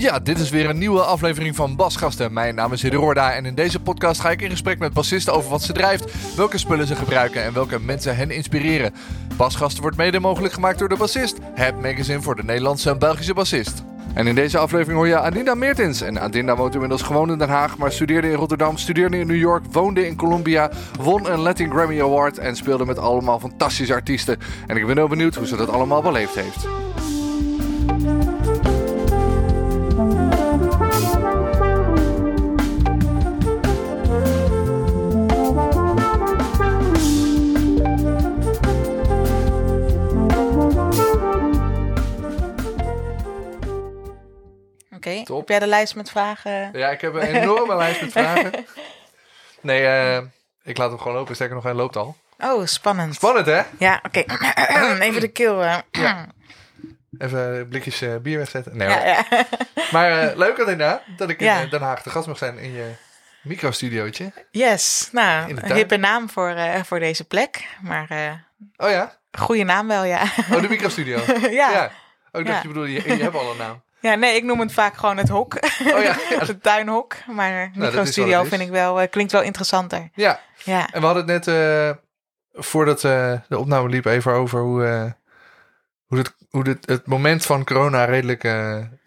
Ja, dit is weer een nieuwe aflevering van Basgasten. Mijn naam is Hidde en in deze podcast ga ik in gesprek met bassisten over wat ze drijft, welke spullen ze gebruiken en welke mensen hen inspireren. Basgasten wordt mede mogelijk gemaakt door de bassist, het magazine voor de Nederlandse en Belgische bassist. En in deze aflevering hoor je Adinda Meertens. En Adinda woont inmiddels gewoon in Den Haag, maar studeerde in Rotterdam, studeerde in New York, woonde in Colombia, won een Latin Grammy Award en speelde met allemaal fantastische artiesten. En ik ben heel benieuwd hoe ze dat allemaal beleefd heeft. Oké, heb jij de lijst met vragen? Ja, ik heb een enorme lijst met vragen. Nee, uh, ik laat hem gewoon lopen. Sterker nog, hij loopt al. Oh, spannend. Spannend, hè? Ja, oké. Even de keel. Uh. Ja. Even blikjes uh, bier wegzetten. Nee, ja, ja. Maar leuk Adina, dat ik in Den Haag te gast mag zijn in je microstudiootje. Yes, nou, een hippe naam voor, voor deze plek. Maar oh ja? Goede naam wel, ja. Oh, de microstudio. ja. ja. Oh, ik dacht, je bedoelde, je, je hebt al een naam. Ja, nee, ik noem het vaak gewoon het hok. Oh ja. het tuinhok. Maar nou, microstudio vind ik wel, uh, klinkt wel interessanter. Ja. ja. En we hadden het net, uh, voordat uh, de opname liep, even over hoe, hoe, het, hoe het, het moment van corona redelijk,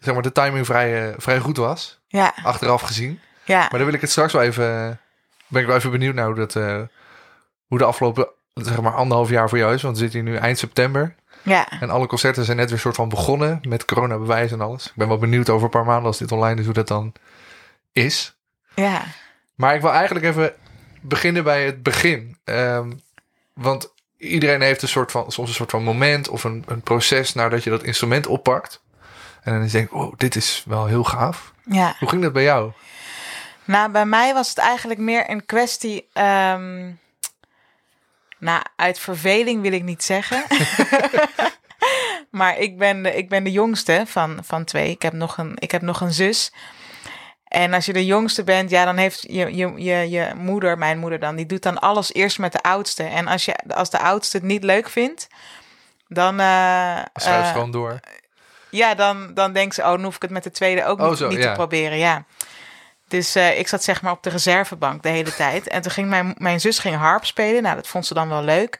zeg maar, de timing vrij, vrij goed was. Ja. Achteraf gezien. Ja. Maar dan wil ik het straks wel even, ben ik wel even benieuwd naar hoe dat, hoe de afgelopen, zeg maar, anderhalf jaar voor jou is. Want we zitten hier nu eind september. Ja. En alle concerten zijn net weer soort van begonnen met coronabewijs en alles. Ik ben wel benieuwd over een paar maanden als dit online is hoe dat dan is. Ja. Maar ik wil eigenlijk even beginnen bij het begin. Um, want iedereen heeft een soort van, soms een soort van moment of een, een proces nadat je dat instrument oppakt. En dan denk ik, oh, dit is wel heel gaaf. Ja. Hoe ging dat bij jou? Nou, bij mij was het eigenlijk meer een kwestie. Um, nou, uit verveling wil ik niet zeggen. maar ik ben, de, ik ben de jongste van, van twee. Ik heb, nog een, ik heb nog een zus. En als je de jongste bent, ja, dan heeft je, je, je, je moeder, mijn moeder dan, die doet dan alles eerst met de oudste. En als, je, als de oudste het niet leuk vindt, dan. Uh, Schuift uh, gewoon door. Ja, dan, dan denkt ze, oh, dan hoef ik het met de tweede ook oh, niet, niet te proberen. Ja. Dus uh, ik zat zeg maar op de reservebank de hele tijd. En toen ging mijn, mijn zus ging harp spelen. Nou, dat vond ze dan wel leuk.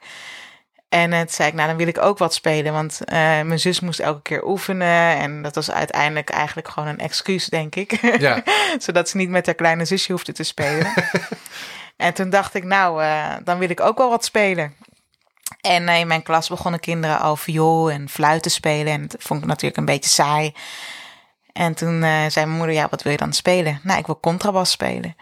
En het zei ik, nou dan wil ik ook wat spelen. Want uh, mijn zus moest elke keer oefenen. En dat was uiteindelijk eigenlijk gewoon een excuus, denk ik. Ja. Zodat ze niet met haar kleine zusje hoefde te spelen. en toen dacht ik, nou, uh, dan wil ik ook wel wat spelen. En in mijn klas begonnen kinderen al viool en fluit te spelen. En dat vond ik natuurlijk een beetje saai. En toen uh, zei mijn moeder, ja, wat wil je dan spelen? Nou, ik wil contrabas spelen.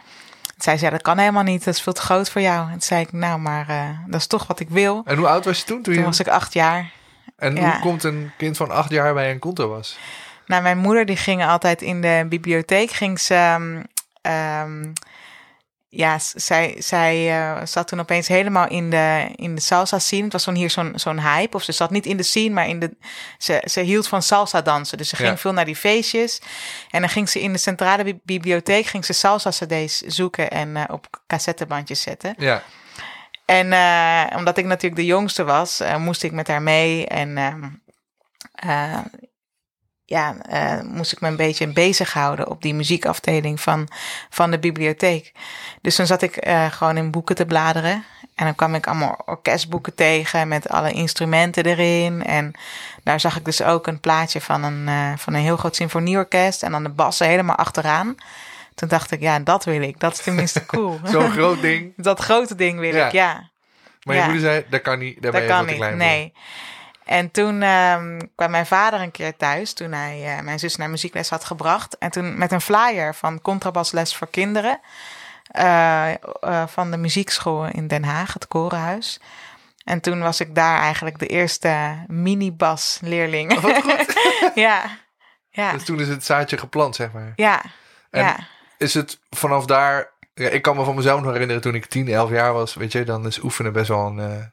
Toen zei ze, ja, dat kan helemaal niet, dat is veel te groot voor jou. En toen zei ik, nou, maar uh, dat is toch wat ik wil. En hoe oud was je toen? Toen, toen was ik acht jaar. En hoe komt een kind van acht jaar bij een contrabas? Nou, mijn moeder die ging altijd in de bibliotheek, ging ze... Um, ja, zij, zij uh, zat toen opeens helemaal in de, in de salsa scene. Het was zo'n hier zo'n zo'n hype. Of ze zat niet in de scene, maar in de, ze, ze hield van salsa dansen. Dus ze ging veel naar die feestjes. En dan ging ze in de centrale bibliotheek ging ze salsa cd's zoeken en uh, op cassettebandjes zetten. Ja. En uh, omdat ik natuurlijk de jongste was, moest ik met haar mee. En ehm, ja, uh, moest ik me een beetje bezighouden op die muziekafdeling van, van de bibliotheek. Dus dan zat ik uh, gewoon in boeken te bladeren. En dan kwam ik allemaal orkestboeken tegen met alle instrumenten erin. En daar zag ik dus ook een plaatje van een, uh, van een heel groot symfonieorkest. En dan de bassen helemaal achteraan. Toen dacht ik, ja, dat wil ik. Dat is tenminste cool. Zo'n groot ding. dat grote ding wil ik, ja. Maar je moeder zei, dat kan niet. Daar dat ben je kan niet, nee. En toen ehm, kwam mijn vader een keer thuis, toen hij eh, mijn zus naar muziekles had gebracht. En toen met een flyer van contrabasles voor kinderen eh, eh, van de muziekschool in Den Haag, het Korenhuis. En toen was ik daar eigenlijk de eerste mini-bas-leerling. Oh, goed. ja, ja, Dus toen is het zaadje geplant, zeg maar. ja, En ja. is het vanaf daar... Ja, ik kan me van mezelf nog herinneren toen ik 10, 11 jaar was. Weet je, dan is oefenen best wel een...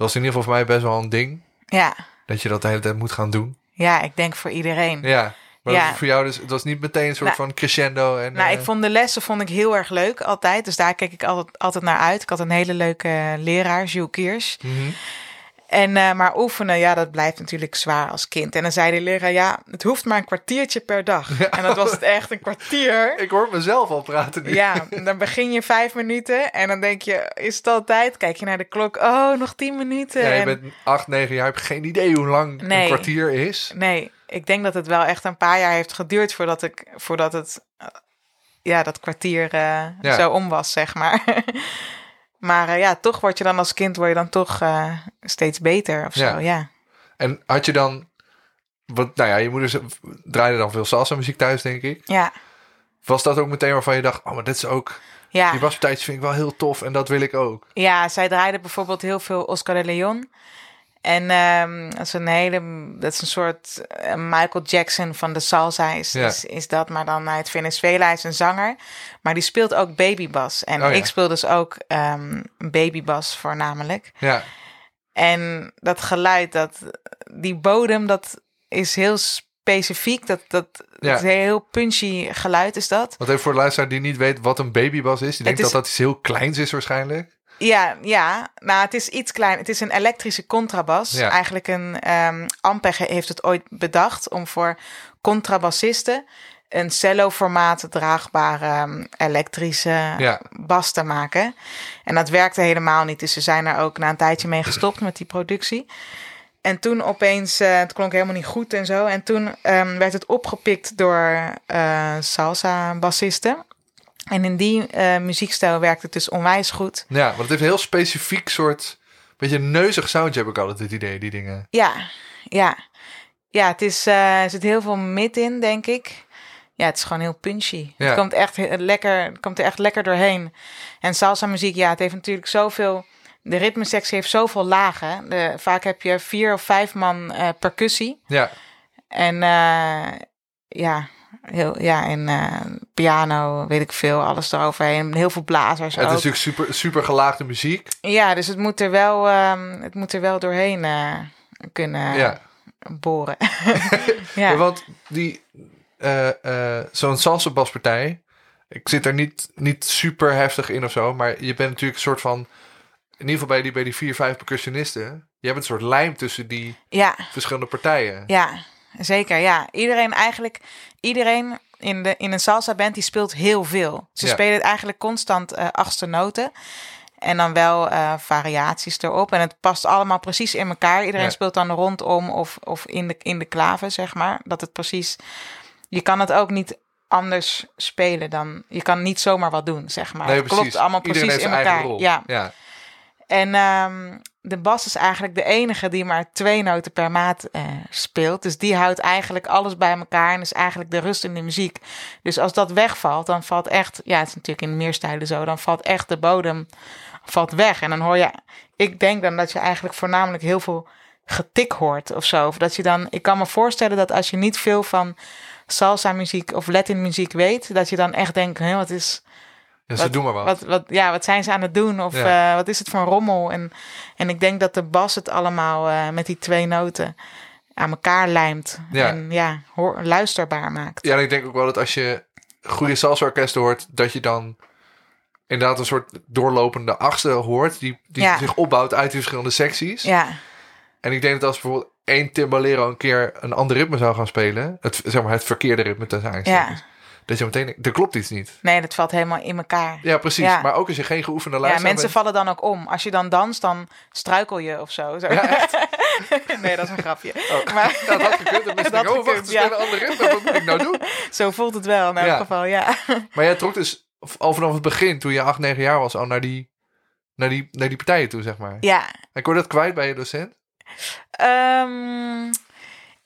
eh, dat was in ieder geval voor mij best wel een ding. Ja, Dat je dat de hele tijd moet gaan doen. ja, ik denk voor iedereen. Ja. Maar Ja. voor jou dus, het was niet meteen een soort Nou, van crescendo. En, Nou, eh, ik vond de lessen vond ik heel erg leuk altijd. Dus daar keek ik altijd, altijd naar uit. Ik had een hele leuke leraar, Jules Kiers. mhm. En, eh, maar oefenen, ja, dat blijft natuurlijk zwaar als kind. En dan zei de leraar, ja, het hoeft maar een kwartiertje per dag. En dat was het echt een kwartier. Ik hoor mezelf al praten nu. Ja, dan begin je vijf minuten en dan denk je, is het al tijd? Kijk je naar de klok, oh, nog tien minuten. Ja, je En- bent 8, 9 jaar, heb geen idee hoe lang Nee. een kwartier is. Nee, ik denk dat het wel echt een paar jaar heeft geduurd voordat, ik, voordat het, eh, ja, dat kwartier eh, Ja. zo om was, zeg maar. maar eh, ja, toch word je dan als kind, word je dan toch eh, steeds beter of zo, Ja. ja. En had je dan, wat, nou ja, je moeder draaide dan veel salsa muziek thuis, denk ik. Ja, Was dat ook meteen waarvan je dacht, oh, maar dit is ook, ja. die waspartijtjes vind ik wel heel tof en dat wil ik ook. Ja, zij draaide bijvoorbeeld heel veel Oscar de Leon. En ehm, dat is een hele, dat is een soort eh, Michael Jackson van de salsa is, Ja. is, is dat, maar dan uit Venezuela is een zanger, maar die speelt ook babybas. En Oh ja. ik speel dus ook ehm babybas voornamelijk. Ja, En dat geluid, dat, die bodem, dat is heel specifiek. Dat, dat, Ja. dat is een heel punchy geluid is dat. want even voor de luisteraar die niet weet wat een babybas is. Die denkt is- dat dat iets heel kleins is waarschijnlijk. Ja, ja, nou het is iets klein. Het is een elektrische contrabas. Ja. Eigenlijk een um, Ampeg heeft het ooit bedacht om voor contrabassisten een cello-formaat draagbare ehm, elektrische Ja. bas te maken. En dat werkte helemaal niet. Dus ze zijn er ook na een tijdje mee gestopt met die productie. En toen opeens, eh, het klonk helemaal niet goed en zo. En toen ehm, werd het opgepikt door eh, salsa-bassisten. En in die eh, muziekstijl werkt het dus onwijs goed. Ja, want het heeft een heel specifiek soort, beetje een neuzig soundje heb ik altijd het idee, die dingen. Ja, ja. Ja, het is, eh, er zit heel veel mid in, denk ik. Ja, het is gewoon heel punchy. Ja. Het komt echt lekker, het komt er echt lekker doorheen. En salsa muziek, ja, het heeft natuurlijk zoveel... De ritmesectie heeft zoveel lagen. De, vaak heb je vier of vijf man eh, percussie. Ja, En ja, heel, ja, en eh, piano, weet ik veel, alles eroverheen. Heel veel blazers het is ook. natuurlijk super, super gelaagde muziek. Ja, dus het moet er wel, ehm, het moet er wel doorheen eh, kunnen Ja. boren. Ja. ja. Want die, eh, zo'n salsa baspartij, ik zit er niet, niet super heftig in of zo, maar je bent natuurlijk een soort van, in ieder geval bij die, bij die vier, vijf percussionisten, je hebt een soort lijm tussen die verschillende partijen. ja, zeker. Ja, iedereen eigenlijk, iedereen in, de, in een salsa band die speelt heel veel. Ze Ja. spelen eigenlijk constant eh, achtste noten. En dan wel eh, variaties erop. En het past allemaal precies in elkaar. Iedereen Ja. speelt dan rondom of, of in, de, in de klaven, zeg maar. Dat het precies... Je kan het ook niet anders spelen dan... Je kan niet zomaar wat doen, zeg maar. nee, het klopt allemaal precies in elkaar. Ja. ja. En ehm, de bas is eigenlijk de enige die maar twee noten per maat eh, speelt. Dus die houdt eigenlijk alles bij elkaar en is eigenlijk de rust in de muziek. Dus als dat wegvalt, dan valt echt, ja, het is natuurlijk in meer stijlen zo, dan valt echt de bodem valt weg. En dan hoor je, ik denk dan dat je eigenlijk voornamelijk heel veel getik hoort of zo. Of dat je dan, ik kan me voorstellen dat als je niet veel van salsa muziek of Latin muziek weet, dat je dan echt denkt, hé, wat is Ja, ze wat, doen maar wat. Wat, wat, ja, wat zijn ze aan het doen? Of Ja. eh, wat is het voor een rommel? En, en ik denk dat de bas het allemaal eh, met die twee noten aan elkaar lijmt. Ja. En ja, hoor, luisterbaar maakt. Ja, en ik denk ook wel dat als je goede salsa-orkesten hoort, dat je dan inderdaad een soort doorlopende achtste hoort, die, die Ja. zich opbouwt uit die verschillende secties. Ja, En ik denk dat als bijvoorbeeld één timbalero een keer een ander ritme zou gaan spelen, het, zeg maar het verkeerde ritme tussen aanstekens, ja. Dat je meteen er klopt iets niet. Nee, dat valt helemaal in elkaar. Ja, precies. Ja. Maar ook als je geen geoefende Ja, luisteraar mensen bent. vallen dan ook om. Als je dan danst, dan struikel je of zo. zo. nee, dat is een grapje. Oh, Maar ja, dat had gekund. Dan Dat ik, oh, wacht, ja. een ander ritme. Wat moet ik nou doen? zo voelt het wel in elk Ja. geval, ja. Maar jij trok dus al vanaf het begin, toen je 8, 9 jaar was, al naar die, naar die, naar die partijen toe, zeg maar. Ja, En kon je dat kwijt bij je docent? Ehm,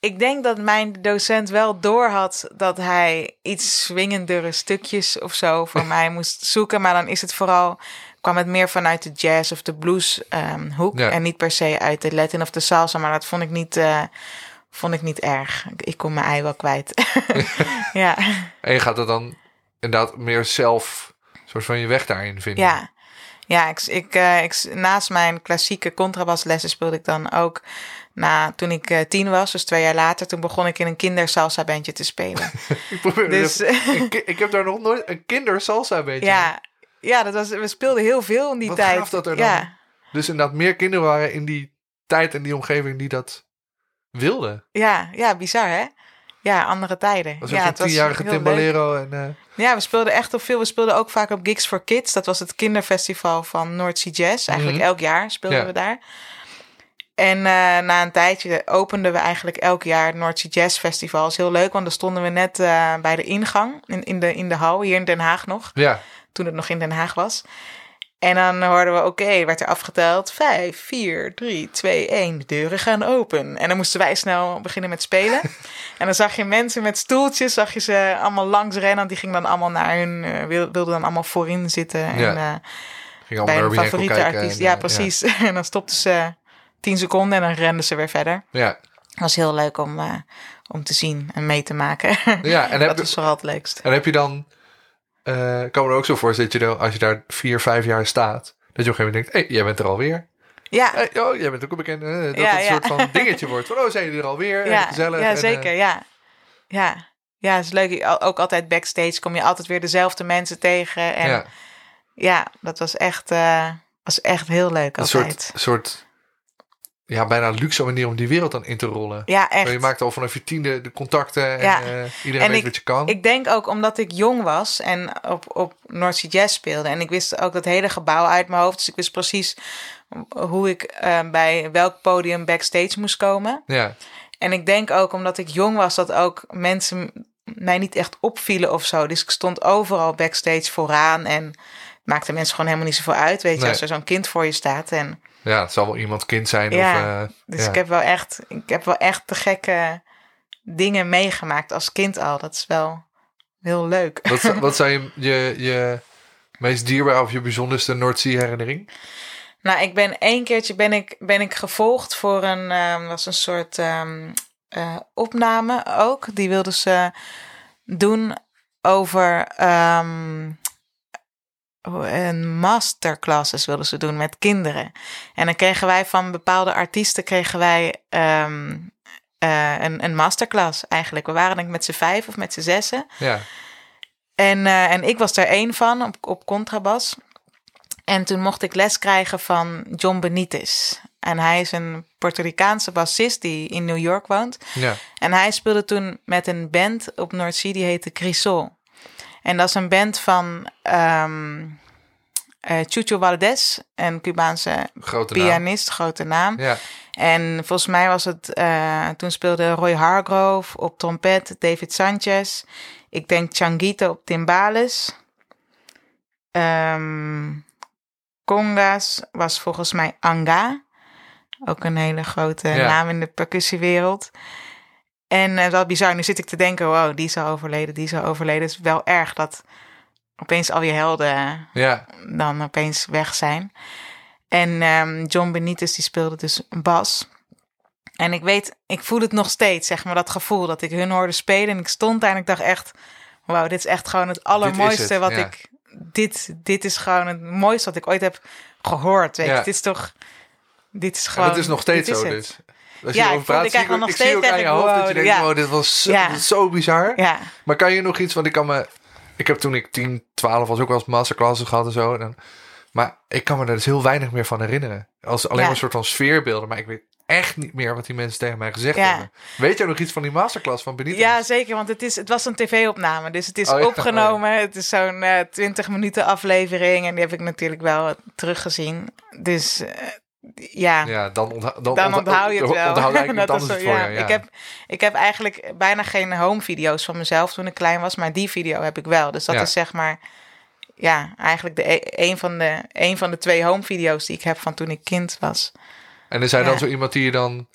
ik denk dat mijn docent wel doorhad dat hij iets swingendere stukjes of zo voor mij moest zoeken. Maar dan is het vooral, kwam het meer vanuit de jazz of de blues ehm, hoek. Ja. En niet per se uit de Latin of de salsa. Maar dat vond ik niet, eh, vond ik niet erg. Ik, ik kon mijn ei wel kwijt. ja, En je gaat er dan inderdaad meer zelf soort van je weg daarin vinden. ja. Ja, ik, ik, eh, ik, naast mijn klassieke contrabaslessen speelde ik dan ook na, toen ik eh, tien was, dus twee jaar later, toen begon ik in een kindersalsa bandje te spelen. Ik, Dus- een ki- ik heb daar nog nooit een kindersalsa beetje. ja, ja dat was, we speelden heel veel in die Wat tijd. gaaf dat er dan- ja, Dus inderdaad meer kinderen waren in die tijd en die omgeving die dat wilden. ja, ja, bizar hè? Ja, andere tijden. Was ja, het was tienjarige timbalero. En, eh, Ja, we speelden echt op veel. We speelden ook vaak op Gigs for Kids. Dat was het kinderfestival van North Sea Jazz. Eigenlijk Mhm. elk jaar speelden Ja. we daar. En eh, na een tijdje openden we eigenlijk elk jaar het North Sea Jazz Festival. Dat is heel leuk, want dan stonden we net eh, bij de ingang in, in, de, in de hal, hier in Den Haag nog. ja, Toen het nog in Den Haag was. En dan hoorden we, oké, werd er afgeteld. Vijf, vier, drie, twee, één. De deuren gaan open. En dan moesten wij snel beginnen met spelen. en dan zag je mensen met stoeltjes, zag je ze allemaal langs rennen. Die gingen dan allemaal naar hun, wil- wilden dan allemaal voorin zitten. Ja. En, ging bij Winkel favoriete kijken artiest. en, ja, precies. en dan stopten ze tien seconden en dan renden ze weer verder. Ja, Het was heel leuk om, eh, om te zien en mee te maken. ja. En, dat was vooral het leukst. en heb je dan... ik kan me er ook zo voorstellen dat je dan, als je daar vier, vijf jaar staat... dat je op een gegeven moment denkt, hé, jij bent er alweer. Ja, Hey, oh, jij bent ook een bekende. eh, dat Ja, het een ja. soort van dingetje wordt. Van, oh, zijn jullie er alweer? ja, en gezellig. ja en, zeker. ja. Ja. Ja, het is leuk. Ook altijd backstage kom je altijd weer dezelfde mensen tegen. En ja, ja, dat was echt, was echt heel leuk een altijd. soort, soort... Ja, bijna luxe manier om die wereld dan in te rollen. Ja, echt. Maar Je maakt al vanaf je tiende de contacten. En Ja. eh, iedereen En weet ik- wat je kan. Ik denk ook omdat ik jong was en op, op North Sea Jazz speelde. En ik wist ook dat hele gebouw uit mijn hoofd. Dus ik wist precies hoe ik eh, bij welk podium backstage moest komen. ja, En ik denk ook omdat ik jong was, dat ook mensen mij niet echt opvielen of zo. Dus ik stond overal backstage vooraan en maakte mensen gewoon helemaal niet zoveel uit. Weet je, Nee. als er zo'n kind voor je staat. En, ja, het zal wel iemand kind zijn. Ja, of, eh, dus ja. ik heb wel echt, ik heb wel echt de gekke dingen meegemaakt als kind al. Dat is wel heel leuk. wat, wat zijn je, je, je meest dierbare of je bijzonderste Noordzee herinnering? Nou, ik ben één keertje ben ik, ben ik gevolgd voor een, ehm, was een soort ehm, eh, opname ook. Die wilden ze doen over ehm, een masterclasses wilden ze doen met kinderen. En dan kregen wij van bepaalde artiesten kregen wij ehm, eh, een, een masterclass eigenlijk. We waren denk ik met z'n vijf of met z'n zessen. Ja, En, eh, en ik was er één van op, op contrabas. En toen mocht ik les krijgen van John Benitez. En hij is een Puerto Ricaanse bassist die in New York woont. ja, En hij speelde toen met een band op North Sea, die heette Crisol. En dat is een band van ehm eh, Chucho Valdez, een Cubaanse grote naam. pianist, grote naam. Ja, En volgens mij was het, eh, toen speelde Roy Hargrove op trompet, David Sanchez. Ik denk Changuito op timbales. Ehm Congas was volgens mij Anga. Ook een hele grote Ja. naam in de percussiewereld. En eh wel bizar, nu zit ik te denken, wow, die is al overleden, die is al overleden. Het is wel erg dat opeens al je helden ja, dan opeens weg zijn. En ehm, John Benitez die speelde dus bas. En ik weet, ik voel het nog steeds, zeg maar, dat gevoel dat ik hun hoorde spelen. En ik stond daar en ik dacht echt, wauw, dit is echt gewoon het allermooiste het, wat ja. ik... Dit, dit is gewoon het mooiste wat ik ooit heb gehoord, weet. Ja. Dit is toch... Dit is en gewoon... dat is nog steeds dit is zo het. dus. Als Ja, je ik erover voel- praat, ik zie krijg ik, nog ik zie ook steeds aan je hoofd dat je denkt, ja. dit was zo, Ja. dit is zo bizar. Ja, Maar kan je nog iets, want ik kan me... Ik heb toen ik 10, 12 was ook wel eens masterclasses gehad en zo. En dan, maar ik kan me er dus heel weinig meer van herinneren. Als alleen maar een soort van sfeerbeelden. Maar ik weet echt niet meer wat die mensen tegen mij gezegd Ja. hebben. Weet jij nog iets van die masterclass van Benitez? Ja, zeker, want het, is, het was een tv-opname. Dus het is Oh ja, opgenomen. Het is zo'n eh 20 minuten aflevering. En die heb ik natuurlijk wel teruggezien. Dus eh, ja, Ja, dan, ontha dan, dan onthoud je het wel. Onthoud Dat is zo, ja. Ik, heb, ik heb eigenlijk bijna geen home video's van mezelf toen ik klein was. Maar die video heb ik wel. Dus dat Ja. is zeg maar... Ja, eigenlijk de, e- een, van de, een van de twee home video's die ik heb van toen ik kind was. En is hij dan zo iemand die je dan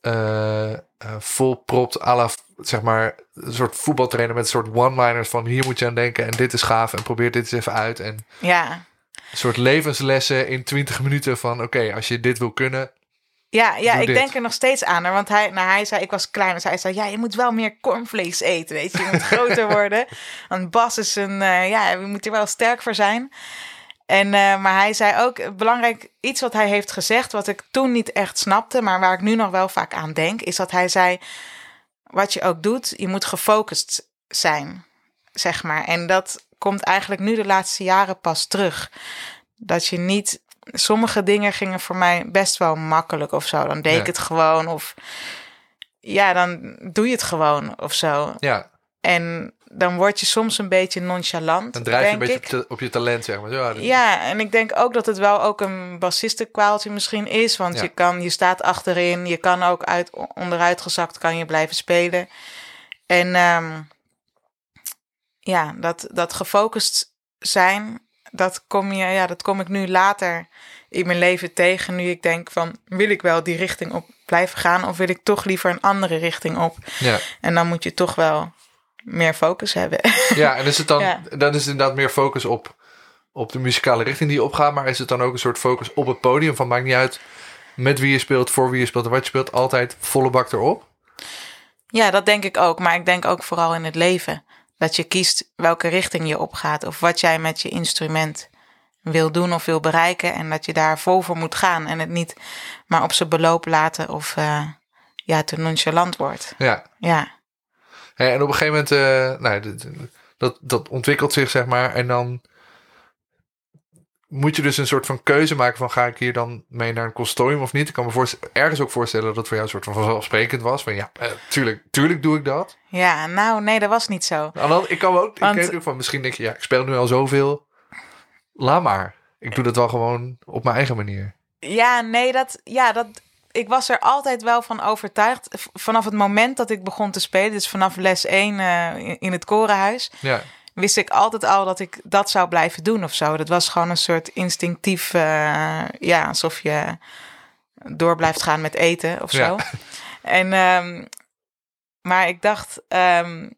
eh, eh, vol propt à la, zeg maar, een soort voetbaltrainer met een soort one-liners van hier moet je aan denken en dit is gaaf en probeer dit eens even uit. En Ja, een soort levenslessen in 20 minuten van oké, als je dit wil kunnen. Ja, ja ik dit. denk er nog steeds aan. Want hij, nou, hij zei, ik was klein. Dus hij zei, ja, je moet wel meer cornflakes eten. Weet je, je moet groter worden. Want Bas is een, eh, ja, we moeten er wel sterk voor zijn. En, eh, maar hij zei ook, eh, belangrijk, iets wat hij heeft gezegd, wat ik toen niet echt snapte, maar waar ik nu nog wel vaak aan denk, is dat hij zei, wat je ook doet, je moet gefocust zijn, zeg maar. En dat komt eigenlijk nu de laatste jaren pas terug. Dat je niet, sommige dingen gingen voor mij best wel makkelijk of zo. Dan deed Ja. ik het gewoon of, ja, dan doe je het gewoon of zo. Ja, En dan word je soms een beetje nonchalant, dan drijf je een beetje op, je talent, zeg maar. Ja, Ja, en ik denk ook dat het wel ook een bassistenkwaaltje misschien is. Want Ja. je, kan, je staat achterin, je kan ook uit, onderuit gezakt kan je blijven spelen. En ehm, ja, dat, dat gefocust zijn, dat kom, je, ja, dat kom ik nu later in mijn leven tegen. Nu ik denk van, wil ik wel die richting op blijven gaan... of wil ik toch liever een andere richting op? ja. En dan moet je toch wel meer focus hebben. Ja, en is het dan, Ja. dan is het inderdaad meer focus op, op de muzikale richting die je opgaat. Maar is het dan ook een soort focus op het podium? Van maakt niet uit met wie je speelt, voor wie je speelt en wat je speelt. Altijd volle bak erop. Ja, dat denk ik ook. Maar ik denk ook vooral in het leven. Dat je kiest welke richting je opgaat. Of wat jij met je instrument wil doen of wil bereiken. En dat je daar vol voor moet gaan. En het niet maar op zijn beloop laten of eh, ja, te nonchalant wordt. Ja. Ja, en op een gegeven moment, eh, nou, dat, dat ontwikkelt zich, zeg maar. En dan moet je dus een soort van keuze maken van ga ik hier dan mee naar een consortium of niet. Ik kan me ergens ook voorstellen dat het voor jou een soort van vanzelfsprekend was. Van ja, eh, tuurlijk, tuurlijk doe ik dat. ja nou nee, dat was niet zo. Andere- ik kan ook, Want- ik weet ook van misschien denk je, ja, ik speel nu al zoveel. Laat maar. Ik doe dat wel gewoon op mijn eigen manier. Ja, nee, dat, ja, dat, ik was er altijd wel van overtuigd. Vanaf het moment dat ik begon te spelen, dus vanaf les 1 eh, in- in het korenhuis, Ja, wist ik altijd al dat ik dat zou blijven doen of zo. Dat was gewoon een soort instinctief, eh, ja, alsof je door blijft gaan met eten of zo. Ja. En, ehm, maar ik dacht, ehm,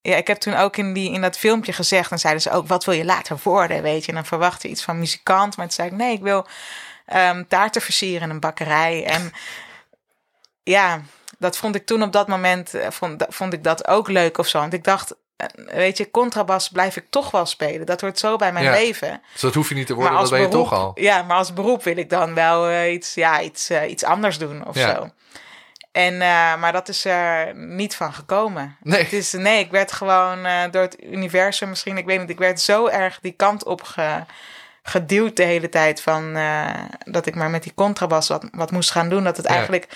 ja, ik heb toen ook in, die, in dat filmpje gezegd, en zeiden ze ook, wat wil je later worden, weet je? En dan verwacht je iets van muzikant, maar toen zei ik, nee, ik wil ehm, taarten versieren in een bakkerij. En ja, dat vond ik toen op dat moment, eh, vond, vond ik dat ook leuk of zo. Want ik dacht, weet je, contrabas blijf ik toch wel spelen. Dat hoort zo bij mijn Ja. leven. dus dat hoef je niet te worden, dat ben je toch al. Ja, maar als beroep wil ik dan wel eh, iets, ja, iets, eh, iets anders doen of Ja. zo. En, eh, maar dat is er niet van gekomen. Nee. Het is, nee, ik werd gewoon eh, door het universum misschien, ik weet niet, ik werd zo erg die kant op ge- geduwd de hele tijd van eh, dat ik maar met die contrabas wat, wat moest gaan doen. Dat het Ja. eigenlijk,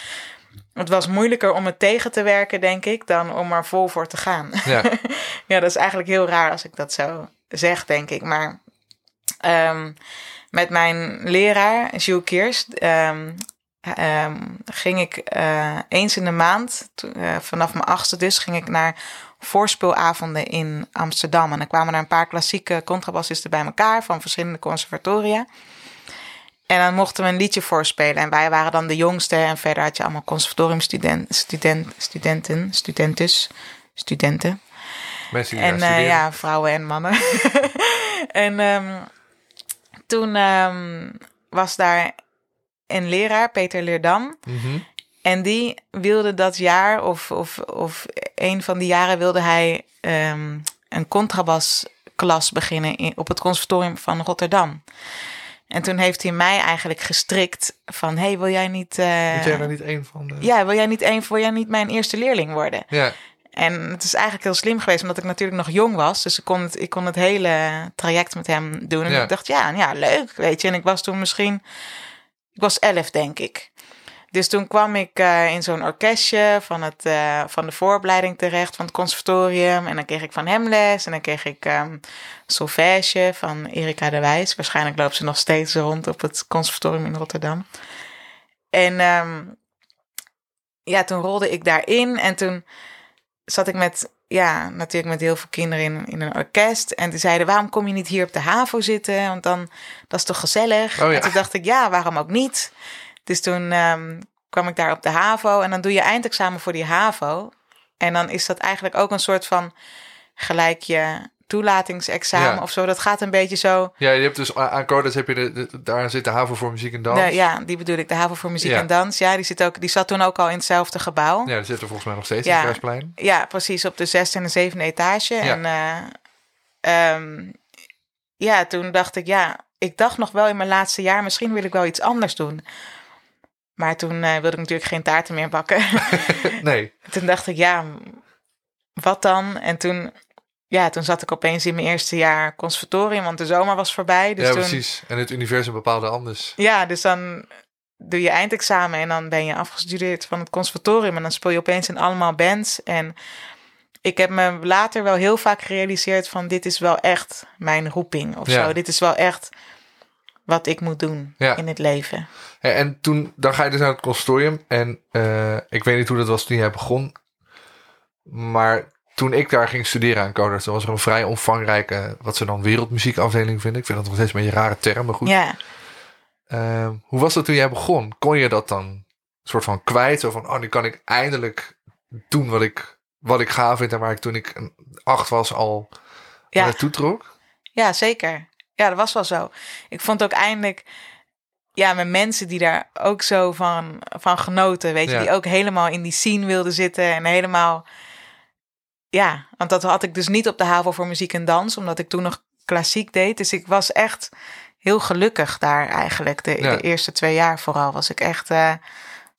het was moeilijker om het tegen te werken, denk ik, dan om er vol voor te gaan. Ja, Ja, dat is eigenlijk heel raar als ik dat zo zeg, denk ik. Maar ehm, met mijn leraar, Jules Keers, ehm, ehm, ging ik eh, eens in de maand, eh, vanaf mijn achtste dus, ging ik naar voorspeelavonden in Amsterdam. En dan kwamen er een paar klassieke contrabassisten bij elkaar van verschillende conservatoria. En dan mochten we een liedje voorspelen. En wij waren dan de jongste. En verder had je allemaal conservatoriumstudenten, student, studenten, studentus, studenten. mensen die En eh, ja, vrouwen en mannen. en ehm, toen ehm, was daar een leraar, Peter Leerdam. Mhm. En die wilde dat jaar, of, of, of een van die jaren, wilde hij ehm, een contrabasklas beginnen in, op het conservatorium van Rotterdam. En toen heeft hij mij eigenlijk gestrikt van, hey, wil jij niet... Moet jij daar niet een van de... ja, wil jij niet, een, wil jij niet mijn eerste leerling worden? Ja, En het is eigenlijk heel slim geweest, omdat ik natuurlijk nog jong was. Dus ik kon het, ik kon het hele traject met hem doen. En Ja. ik dacht, ja, ja, leuk, weet je. En ik was toen misschien, ik was elf, denk ik. Dus toen kwam ik eh, in zo'n orkestje van, het, eh, van de vooropleiding terecht, van het conservatorium. En dan kreeg ik van hem les. En dan kreeg ik ehm solfège van Erika de Wijs. Waarschijnlijk loopt ze nog steeds rond op het conservatorium in Rotterdam. En ehm, ja, toen rolde ik daarin. En toen zat ik met, ja, natuurlijk met heel veel kinderen in, in een orkest. En die zeiden, waarom kom je niet hier op de HAVO zitten? Want dan, dat is toch gezellig? Oh ja. En toen dacht ik, ja, waarom ook niet? Dus toen ehm, kwam ik daar op de HAVO. En dan doe je eindexamen voor die HAVO. En dan is dat eigenlijk ook een soort van gelijk je toelatingsexamen Ja. of zo. Dat gaat een beetje zo. Ja, je hebt dus aan Codas heb je de, de- daar zit de HAVO voor muziek en dans. Ja, die bedoel ik. De HAVO voor muziek Ja. en dans. Ja, die, zit ook, die zat toen ook al in hetzelfde gebouw. Ja, die zit er volgens mij nog steeds Ja. in het Kersplein. Ja, precies. Op de zesde en de zevende etage. Ja. En eh, ehm, ja, toen dacht ik, ja, ik dacht nog wel in mijn laatste jaar, misschien wil ik wel iets anders doen. Maar toen eh, wilde ik natuurlijk geen taarten meer bakken. Nee, toen dacht ik, ja, wat dan? En toen, ja, toen zat ik opeens in mijn eerste jaar conservatorium, want de zomer was voorbij. Dus ja, toen, precies. En het universum bepaalde anders. ja, dus dan doe je eindexamen en dan ben je afgestudeerd van het conservatorium en dan speel je opeens in allemaal bands. En ik heb me later wel heel vaak gerealiseerd van dit is wel echt mijn roeping of Ja. zo. Dit is wel echt wat ik moet doen Ja. in het leven. Hè, En toen, dan ga je dus naar het consortium. En eh, ik weet niet hoe dat was toen jij begon. Maar toen ik daar ging studeren aan dan was er een vrij omvangrijke, wat ze dan wereldmuziekafdeling vinden. Ik vind dat nog steeds een beetje een rare term, maar goed. Ja, Ehm, hoe was dat toen jij begon? Kon je dat dan soort van kwijt? Zo van, oh, nu kan ik eindelijk doen wat ik, wat ik gaaf vind en waar ik toen ik acht was al ja. naartoe trok? Ja, zeker. Ja, dat was wel zo. Ik vond ook eindelijk, ja, met mensen die daar ook zo van, van genoten, weet je, Ja. die ook helemaal in die scene wilden zitten en helemaal, ja, want dat had ik dus niet op de HAVO voor muziek en dans, omdat ik toen nog klassiek deed. Dus ik was echt heel gelukkig daar eigenlijk. De, Ja. de eerste twee jaar vooral was ik echt, eh,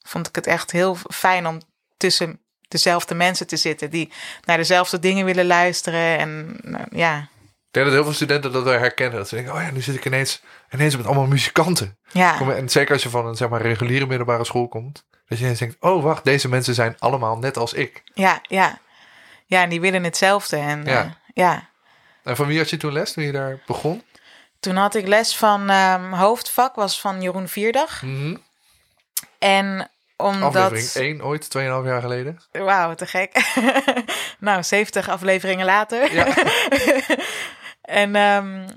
vond ik het echt heel fijn om tussen dezelfde mensen te zitten die naar dezelfde dingen willen luisteren en nou, ja. Ik denk dat heel veel studenten dat wel herkennen. Dat ze denken, oh ja, nu zit ik ineens, ineens met allemaal muzikanten. Ja. En zeker als je van een zeg maar, reguliere middelbare school komt. Dat je ineens denkt, oh wacht, deze mensen zijn allemaal net als ik. Ja, ja. Ja, en die willen hetzelfde. En Ja. ja. ja. En van wie had je toen les toen je daar begon? Toen had ik les van ehm, hoofdvak, was van Jeroen Vierdag. Mhm. En omdat... Aflevering 1 ooit, 2,5 jaar geleden. Wauw, te gek. nou, 70 afleveringen later. Ja. en ehm,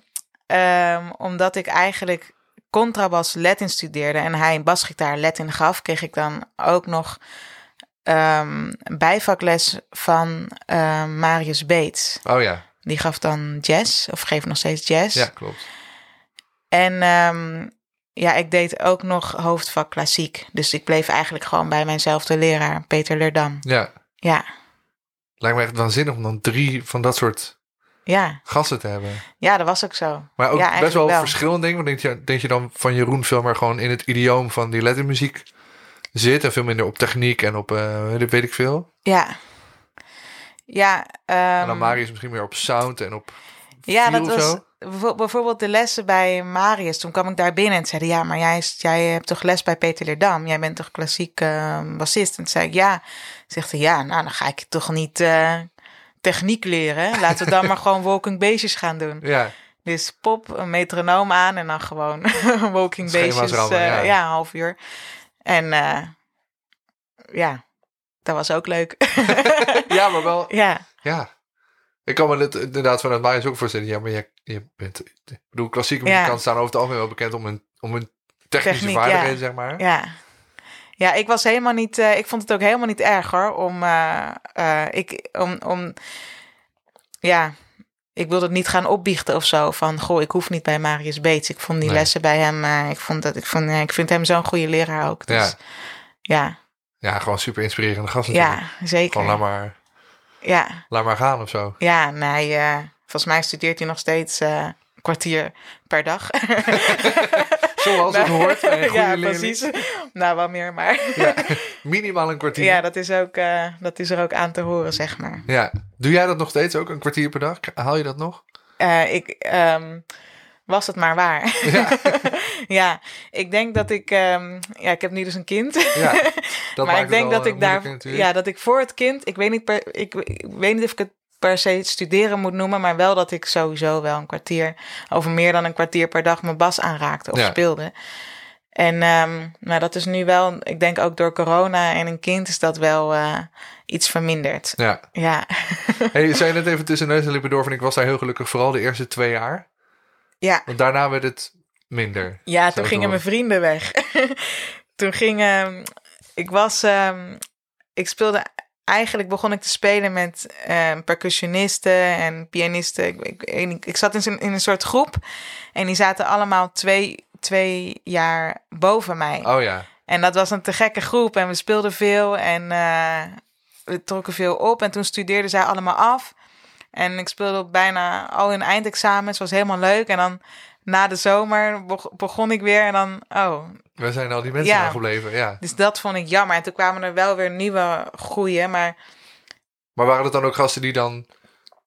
ehm, omdat ik eigenlijk contrabas Latin studeerde en hij basgitaar Latin gaf, kreeg ik dan ook nog ehm, bijvakles van Marius Beets. Oh ja, Die gaf dan jazz, of geeft nog steeds jazz. ja, klopt. En ehm, ja, ik deed ook nog hoofdvak klassiek. Dus ik bleef eigenlijk gewoon bij mijnzelfde leraar, Peter Lerdam. Ja, Ja, lijkt me echt waanzinnig om dan drie van dat soort ja, gasten te hebben. ja, dat was ook zo. Maar ook Ja, best wel, wel. verschillend denk ik. Want denk je, denk je dan van Jeroen veel meer gewoon in het idioom van die lettermuziek zit. En veel minder op techniek en op eh, weet ik- veel. Ja. Ja, en dan ehm, Marius misschien meer op sound en op ja dat was zo. Bijvo- bijvoorbeeld de lessen bij Marius. Toen kwam ik daar binnen en zeiden, ja, maar jij, hebt toch les bij Peter Lerdam? Jij bent toch klassiek ehm, bassist? En toen zei ik, ja. Zegt hij, ja, nou, dan ga ik toch niet eh, techniek leren. Laten we dan maar gewoon walking bassjes gaan doen. Ja, Dus pop, een metronoom aan en dan gewoon walking bassjes. rammen, eh, ja. half uur. En eh, ja, dat was ook leuk. ja, maar wel ja, Ja. Ik kan me het inderdaad vanuit Marius ook voorstellen. Ja, maar je, je bent... Ik bedoel, klassieke Ja. muzikanten staan over het algemeen wel bekend om hun, om hun technische Techniek, vaardigheden, ja. zeg maar. ja. Ja, ik was helemaal niet. eh, ik vond het ook helemaal niet erg hoor. Om, eh, eh, ik, om, om. Ja, ik wilde het niet gaan opbiechten of zo. Van goh, ik hoef niet bij Marius Beets. Ik vond die Nee. lessen bij hem. ik vond dat. Ik, vond, ik vind hem zo'n goede leraar ook. Dus, ja. Ja, gewoon super inspirerende gast natuurlijk. Ja, zeker. Gewoon laat maar, Ja, laat maar gaan of zo. ja, nee. eh, volvolgens mij studeert hij nog steeds eh, een kwartier per dag. Zoals het hoort bij een goede ja, leerling. precies. Nou, wel meer, maar. Ja, minimaal een kwartier. Ja, dat is, ook, eh, dat is er ook aan te horen, zeg maar. Ja. Doe jij dat nog steeds ook, een kwartier per dag? Haal je dat nog? Ik ehm, was het maar waar. Ja. ja, ik denk dat ik. ehm, ja, ik heb nu dus een kind. Ja, dat maar ik denk dat wel, ik eh, daar. natuurlijk. Ja, dat ik voor het kind. Ik weet, niet per, ik, ik weet niet of ik het per se studeren moet noemen. Maar wel dat ik sowieso wel een kwartier. Over meer dan een kwartier per dag mijn bas aanraakte of Ja. speelde. En ehm, nou, dat is nu wel. Ik denk ook door corona en een kind is dat wel eh, iets verminderd. Ja. Ja. Hey, je zei net even tussen neus en lippen door van ik was daar heel gelukkig vooral de eerste twee jaar. Ja. Want daarna werd het minder. Ja, toen gingen mijn vrienden weg. toen ging... ehm, ik was... ehm, ik speelde... Eigenlijk begon ik te spelen met ehm, percussionisten en pianisten. Ik, ik, ik, ik zat in, in een soort groep. En die zaten allemaal twee, twee jaar boven mij. Oh ja. En dat was een te gekke groep en we speelden veel en eh, we trokken veel op. En toen studeerden zij allemaal af. En ik speelde op bijna al hun eindexamens, was helemaal leuk. En dan na de zomer beg- begon ik weer en dan, oh. Waar zijn al die mensen Ja. nou gebleven? Ja. Dus dat vond ik jammer. En toen kwamen er wel weer nieuwe groeien, maar Maar waren het dan ook gasten die dan...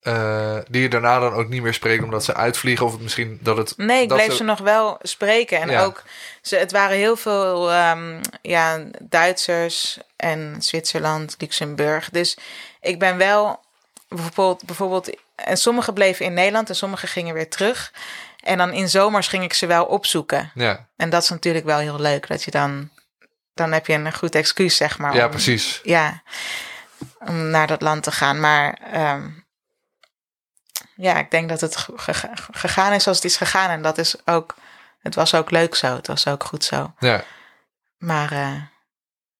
eh, die je daarna dan ook niet meer spreken omdat ze uitvliegen? Of misschien dat het... Nee, ik dat bleef ze nog wel spreken. En Ja. ook, ze, het waren heel veel ehm, ja, Duitsers en Zwitserland, Luxemburg. Dus ik ben wel bijvoorbeeld, bijvoorbeeld... En sommigen bleven in Nederland en sommigen gingen weer terug. En dan in zomers ging ik ze wel opzoeken. Ja, En dat is natuurlijk wel heel leuk. Dat je dan... Dan heb je een goed excuus, zeg maar. ja om- precies. ja, om naar dat land te gaan. Maar ehm, ja, ik denk dat het ge- ge- gegaan is zoals het is gegaan. En dat is ook, het was ook leuk zo. Het was ook goed zo. Ja, Maar eh,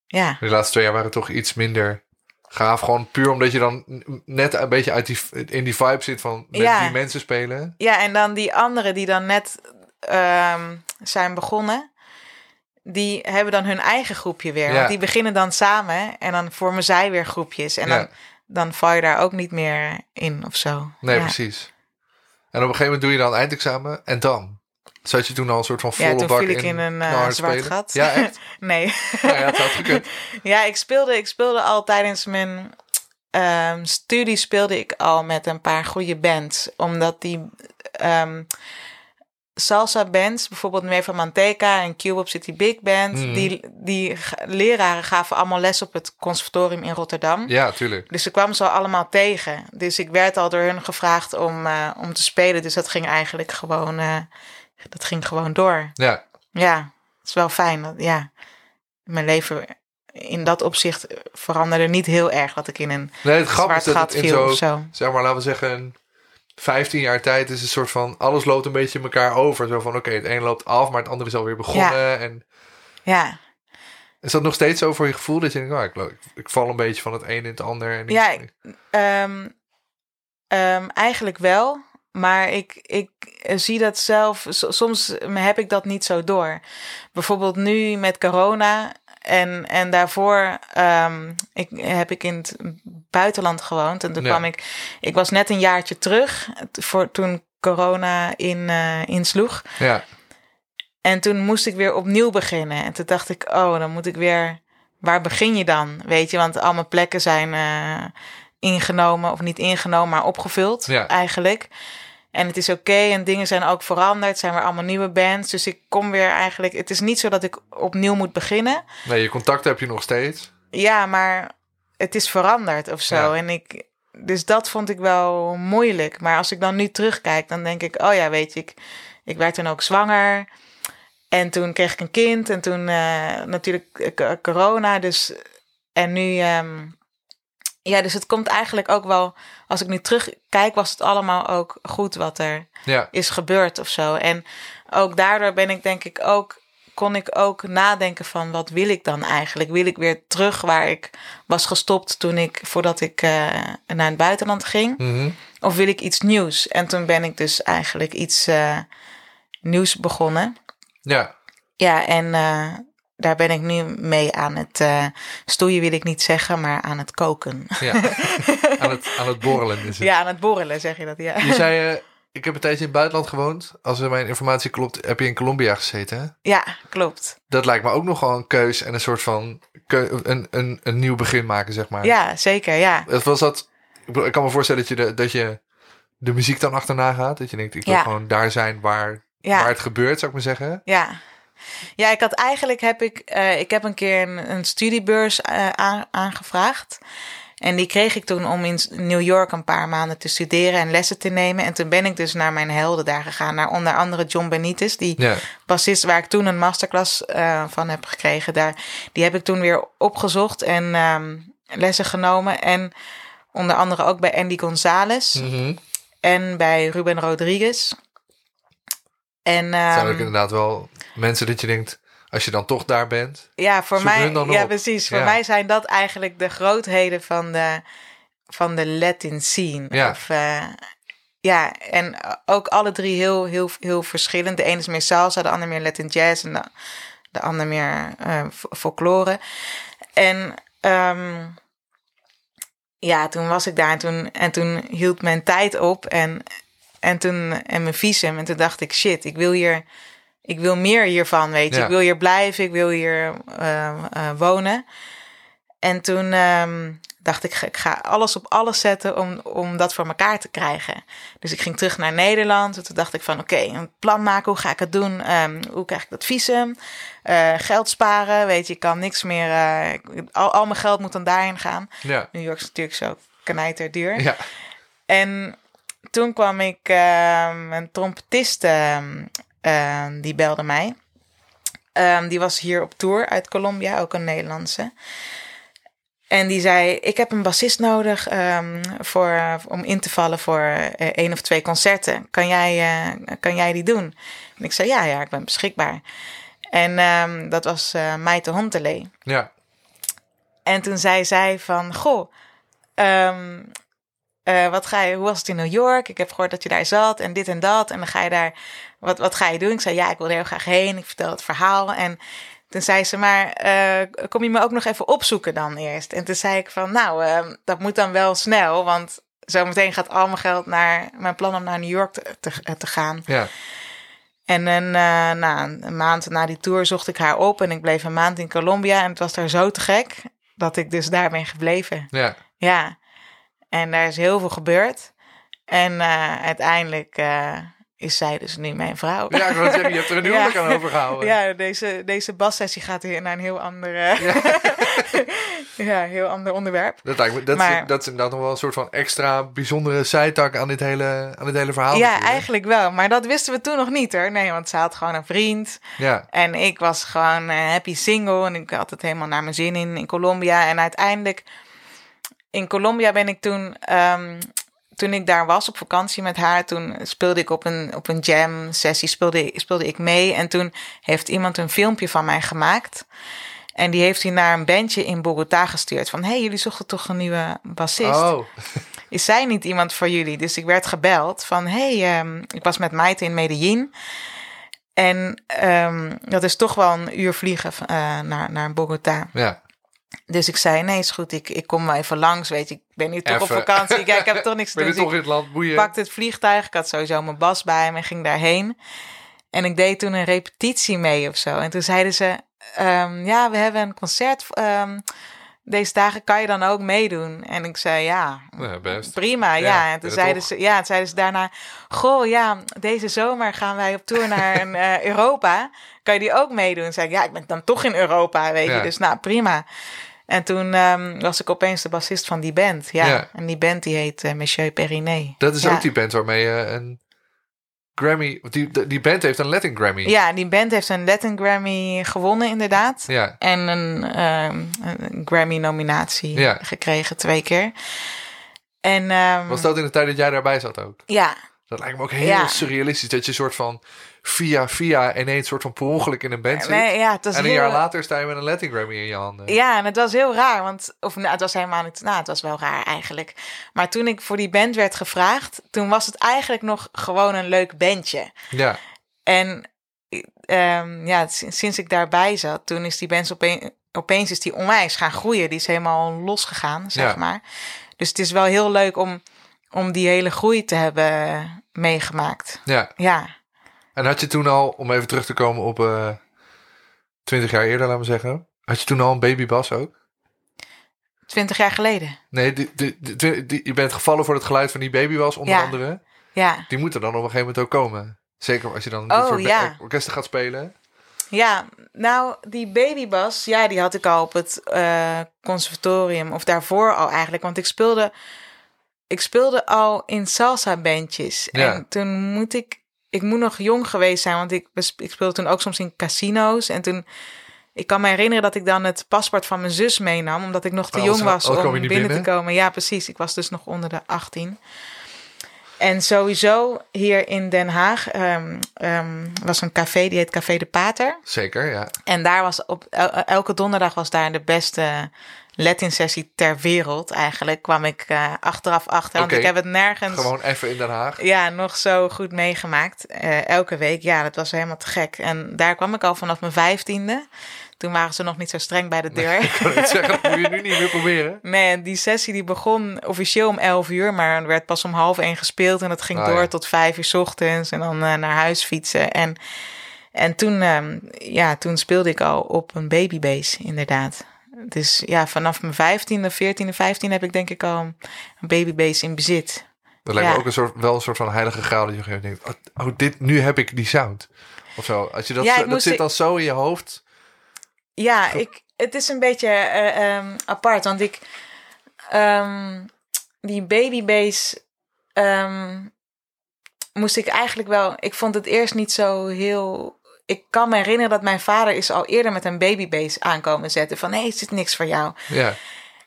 ja, de laatste twee jaar waren toch iets minder gaaf. Gewoon puur omdat je dan net een beetje uit die, in die vibe zit van met Ja. die mensen spelen. ja, en dan die anderen die dan net ehm, zijn begonnen. Die hebben dan hun eigen groepje weer. Ja. Want die beginnen dan samen en dan vormen zij weer groepjes. En Ja. dan, dan val je daar ook niet meer in of zo. Nee, precies. En op een gegeven moment doe je dan eindexamen en dan? Zat je toen al een soort van Ja, volle toen bak viel ik in een eh, zwart spelen? gat. Ja, echt? nee. Nou ja, het had gekund. Ja, ik speelde, ik speelde al tijdens mijn ehm, studie speelde ik al met een paar goede bands. Omdat die ehm, salsa bands, bijvoorbeeld Nueva Manteca en Cube City Big Band, Mhm. die, die leraren gaven allemaal les op het conservatorium in Rotterdam. Ja, tuurlijk. Dus ik kwam ze al allemaal tegen. Dus ik werd al door hun gevraagd om, eh, om te spelen. Dus dat ging eigenlijk gewoon, eh, dat ging gewoon door. Ja, Ja, het is wel fijn. dat- Ja, mijn leven in dat opzicht veranderde niet heel erg dat ik in een nee, het zwart is dat gat het in viel zo, of zo. zeg maar, laten we zeggen, 15 jaar tijd is een soort van, alles loopt een beetje in elkaar over. Zo van, oké, het een loopt af, maar het andere is alweer begonnen. En Ja, is dat nog steeds zo voor je gevoel dat je denkt, oh, ik, ik, ik val een beetje van het een in het ander. En Ja, ik- Ehm, ehm, eigenlijk wel. Maar ik, ik zie dat zelf. Soms heb ik dat niet zo door. Bijvoorbeeld nu met corona. En, en daarvoor ehm, ik, heb ik in het buitenland gewoond. En toen Ja. kwam ik. Ik was net een jaartje terug. Voor, toen corona in, eh, insloeg. ja, En toen moest ik weer opnieuw beginnen. En toen dacht ik, oh, dan moet ik weer. Waar begin je dan? Weet je, want al mijn plekken zijn eh, ingenomen, of niet ingenomen, maar opgevuld Ja. eigenlijk. En het is oké en dingen zijn ook veranderd. Zijn weer allemaal nieuwe bands. Dus ik kom weer eigenlijk. Het is niet zo dat ik opnieuw moet beginnen. nee, je contacten heb je nog steeds. Ja, maar het is veranderd of zo. Ja. En ik, dus dat vond ik wel moeilijk. Maar als ik dan nu terugkijk, dan denk ik, oh ja, weet je, ik, ik werd toen ook zwanger. En toen kreeg ik een kind. En toen eh, natuurlijk eh, co- corona. Dus, en nu, ehm, ja, dus het komt eigenlijk ook wel, als ik nu terugkijk, was het allemaal ook goed wat er Ja, is gebeurd of zo. En ook daardoor ben ik denk ik ook kon ik ook nadenken van wat wil ik dan eigenlijk? Wil ik weer terug waar ik was gestopt toen ik voordat ik eh, naar het buitenland ging? Mhm. Of wil ik iets nieuws? En toen ben ik dus eigenlijk iets eh, nieuws begonnen. ja, Ja, en eh, daar ben ik nu mee aan het eh, stoeien, wil ik niet zeggen, maar aan het koken. ja. aan, het, aan het borrelen is het. Ja, aan het borrelen zeg je dat, ja. Je zei, eh, ik heb een tijdje in het buitenland gewoond. Als er mijn informatie klopt, heb je in Colombia gezeten. hè? Ja, klopt. Dat lijkt me ook nogal een keus en een soort van een, een, een nieuw begin maken, zeg maar. Ja, zeker, ja. Het was dat, ik kan me voorstellen dat je, de, dat je de muziek dan achterna gaat. Dat je denkt, ik wil Ja. gewoon daar zijn waar, Ja. waar het gebeurt, zou ik maar zeggen. Ja. Ja, ik had eigenlijk heb ik, eh, ik heb een keer een, een studiebeurs eh, aan- aangevraagd. En die kreeg ik toen om in New York een paar maanden te studeren en lessen te nemen. En toen ben ik dus naar mijn helden daar gegaan. Naar onder andere John Benitez, die Ja, bassist waar ik toen een masterclass eh, van heb gekregen. Daar, die heb ik toen weer opgezocht en ehm, lessen genomen. En onder andere ook bij Andy Gonzalez Mhm. en bij Ruben Rodriguez. En, Het zijn ook inderdaad wel mensen dat je denkt, als je dan toch daar bent. Ja, voor mij, ja, op. precies. Voor Ja. mij zijn dat eigenlijk de grootheden van de, van de Latin scene. Ja. Of, eh, ja, en ook alle drie heel, heel, heel verschillend. De ene is meer salsa, de ander meer Latin jazz en de, de ander meer fo- folklore. En ehm, ja, toen was ik daar en toen, en toen hield mijn tijd op en, en, toen, en mijn visum. En toen dacht ik, shit, ik wil hier, ik wil meer hiervan, weet je. Ja. Ik wil hier blijven, ik wil hier eh, eh, wonen. En toen ehm, dacht ik, ik ga alles op alles zetten om, om dat voor elkaar te krijgen. Dus ik ging terug naar Nederland. En toen dacht ik van, oké, een plan maken. Hoe ga ik het doen? Ehm, hoe krijg ik dat visum? Eh, geld sparen, weet je, ik kan niks meer. eh, al, al mijn geld moet dan daarheen gaan. Ja. New York is natuurlijk zo knijter duur. Ja. En toen kwam ik, ehm, een trompetist, ehm, die belde mij. Ehm, die was hier op tour uit Colombia, ook een Nederlandse. En die zei, ik heb een bassist nodig ehm, voor, om in te vallen voor eh, één of twee concerten. Kan jij, eh, kan jij die doen? En ik zei, ja, ja, ik ben beschikbaar. En dat was eh Maite Hontelee. Ja. En toen zei zij van, goh, eh, wat ga je, hoe was het in New York? Ik heb gehoord dat je daar zat en dit en dat. En dan ga je daar, wat, wat ga je doen? Ik zei, ja, ik wil er heel graag heen. Ik vertel het verhaal. En toen zei ze, maar eh, kom je me ook nog even opzoeken dan eerst? En toen zei ik van, nou, eh, dat moet dan wel snel, want zometeen gaat al mijn geld naar mijn plan om naar New York te, te, te gaan. Ja. En een, na een maand na die tour zocht ik haar op en ik bleef een maand in Colombia. En het was daar zo te gek dat ik dus daar ben gebleven. Ja. Ja, en daar is heel veel gebeurd. En eh, uiteindelijk eh, is zij dus nu mijn vrouw. Ja, ik wil zeggen, je hebt er een Ja. huwelijk aan overgehouden. Ja, deze, deze bassessie gaat weer naar een heel ander, Ja. ja, heel ander onderwerp. Dat, lijkt me, dat, is, dat is inderdaad nog wel een soort van extra bijzondere zijtak aan dit hele, aan dit hele verhaal. ja, eigenlijk wel. Maar dat wisten we toen nog niet hoor. Nee, want ze had gewoon een vriend. Ja, En ik was gewoon eh, happy single en ik had het helemaal naar mijn zin in in Colombia. En uiteindelijk in Colombia ben ik toen, ehm, toen ik daar was op vakantie met haar, toen speelde ik op een, op een jam sessie, speelde, speelde ik mee. En toen heeft iemand een filmpje van mij gemaakt. En die heeft hij naar een bandje in Bogota gestuurd. Van, hé, hey, jullie zochten toch een nieuwe bassist? Oh, is zij niet iemand voor jullie? Dus ik werd gebeld van, hey, ehm, ik was met Maite in Medellin. En ehm, dat is toch wel een uur vliegen eh, naar, naar Bogota. ja. Dus ik zei, nee, is goed, ik, ik kom wel even langs, weet je. Ik ben nu toch op vakantie, Kijk, ik heb toch niks te Ben doen. je Dus toch in het land boeien? ik pakte het vliegtuig, ik had sowieso mijn bas bij me en ging daarheen. En ik deed toen een repetitie mee of zo. En toen zeiden ze, ehm, ja, we hebben een concert ehm, deze dagen, kan je dan ook meedoen? En ik zei, ja, Ja, best. Prima, ja. Ja, en toen zeiden toch? ze, ja, toen zeiden ze daarna, goh, ja, deze zomer gaan wij op tour naar een, eh, Europa. Kan je die ook meedoen? Toen zei ik, ja, ik ben dan toch in Europa, weet je. Dus nou, prima. En toen ehm, was ik opeens de bassist van die band. Ja, Ja. en die band die heet eh, Monsieur Periné. Dat is ja. ook die band waarmee je een Grammy... Die, die band heeft een Latin Grammy. Ja, die band heeft een Latin Grammy gewonnen, inderdaad. Ja. En een, ehm, een Grammy-nominatie Ja. gekregen, twee keer. En ehm, Was dat in de tijd dat jij daarbij zat ook? ja, Dat lijkt me ook heel surrealistisch. Dat je soort van via via ineens soort van per ongeluk in een band zit. nee, ja, het was en een heel- jaar later sta je met een Latin Grammy in je handen. Ja, en het was heel raar, want of nou, het was helemaal niet. Nou, het was wel raar eigenlijk. Maar toen ik voor die band werd gevraagd, toen was het eigenlijk nog gewoon een leuk bandje. Ja. En ehm, ja, sinds, sinds ik daarbij zat, toen is die band opeens, opeens is die onwijs gaan groeien. Die is helemaal losgegaan, zeg Ja. maar. Dus het is wel heel leuk om, om die hele groei te hebben meegemaakt. ja. Ja, En had je toen al, om even terug te komen op eh 20 jaar eerder, laten we zeggen. Had je toen al een babybas ook? twintig jaar geleden. Nee, die, die, die- die- je bent gevallen voor het geluid van die babybas, onder Ja. andere. Ja, Die moet er dan op een gegeven moment ook komen. Zeker als je dan Oh, voor ja. orkesten gaat spelen. Ja, nou, die babybas, ja, die had ik al op het eh, conservatorium. Of daarvoor al eigenlijk. Want ik speelde, ik speelde al in salsa-bandjes. Ja. En toen moet ik... Ik moet nog jong geweest zijn, want ik, ik speelde toen ook soms in casino's. En toen... Ik kan me herinneren dat ik dan het paspoort van mijn zus meenam. Omdat ik nog te Oh, jong was anders om binnen, te komen. Ja, precies. Ik was dus nog onder de 18. En sowieso hier in Den Haag ehm, ehm, was een café, die heet Café de Pater. Zeker, ja. En daar was op el- elke donderdag was daar de beste Latin sessie ter wereld. Eigenlijk kwam ik eh, achteraf achter, want ik heb het nergens Gewoon even in Den Haag. ja, nog zo goed meegemaakt. Eh, elke week, ja, dat was helemaal te gek. En daar kwam ik al vanaf mijn vijftiende. Toen waren ze nog niet zo streng bij de deur. Ik kan zeggen, dat moet je nu niet meer proberen. Nee, en die sessie die begon officieel om 11 uur, maar er werd pas om half één gespeeld en dat ging Ah, door ja. tot vijf uur 's ochtends en dan eh, naar huis fietsen. En, en toen, ehm, ja, toen speelde ik al op een babybase, inderdaad. Dus ja, vanaf mijn 15e, 14e, 15e heb ik denk ik al een babybase in bezit. Dat lijkt me ook een soort, wel een soort van heilige graal. Dat je denkt, oh, dit, nu heb ik die sound. Of zo. Als je dat, Ja, zo- ik dat moest- zit dan zo in je hoofd. Ja, ik, het is een beetje eh, ehm, apart, want ik ehm, die babybase ehm, moest ik eigenlijk wel. Ik vond het eerst niet zo heel. Ik kan me herinneren dat mijn vader is al eerder met een babybase aankomen zetten van hé, hey, is dit niks voor jou? Ja,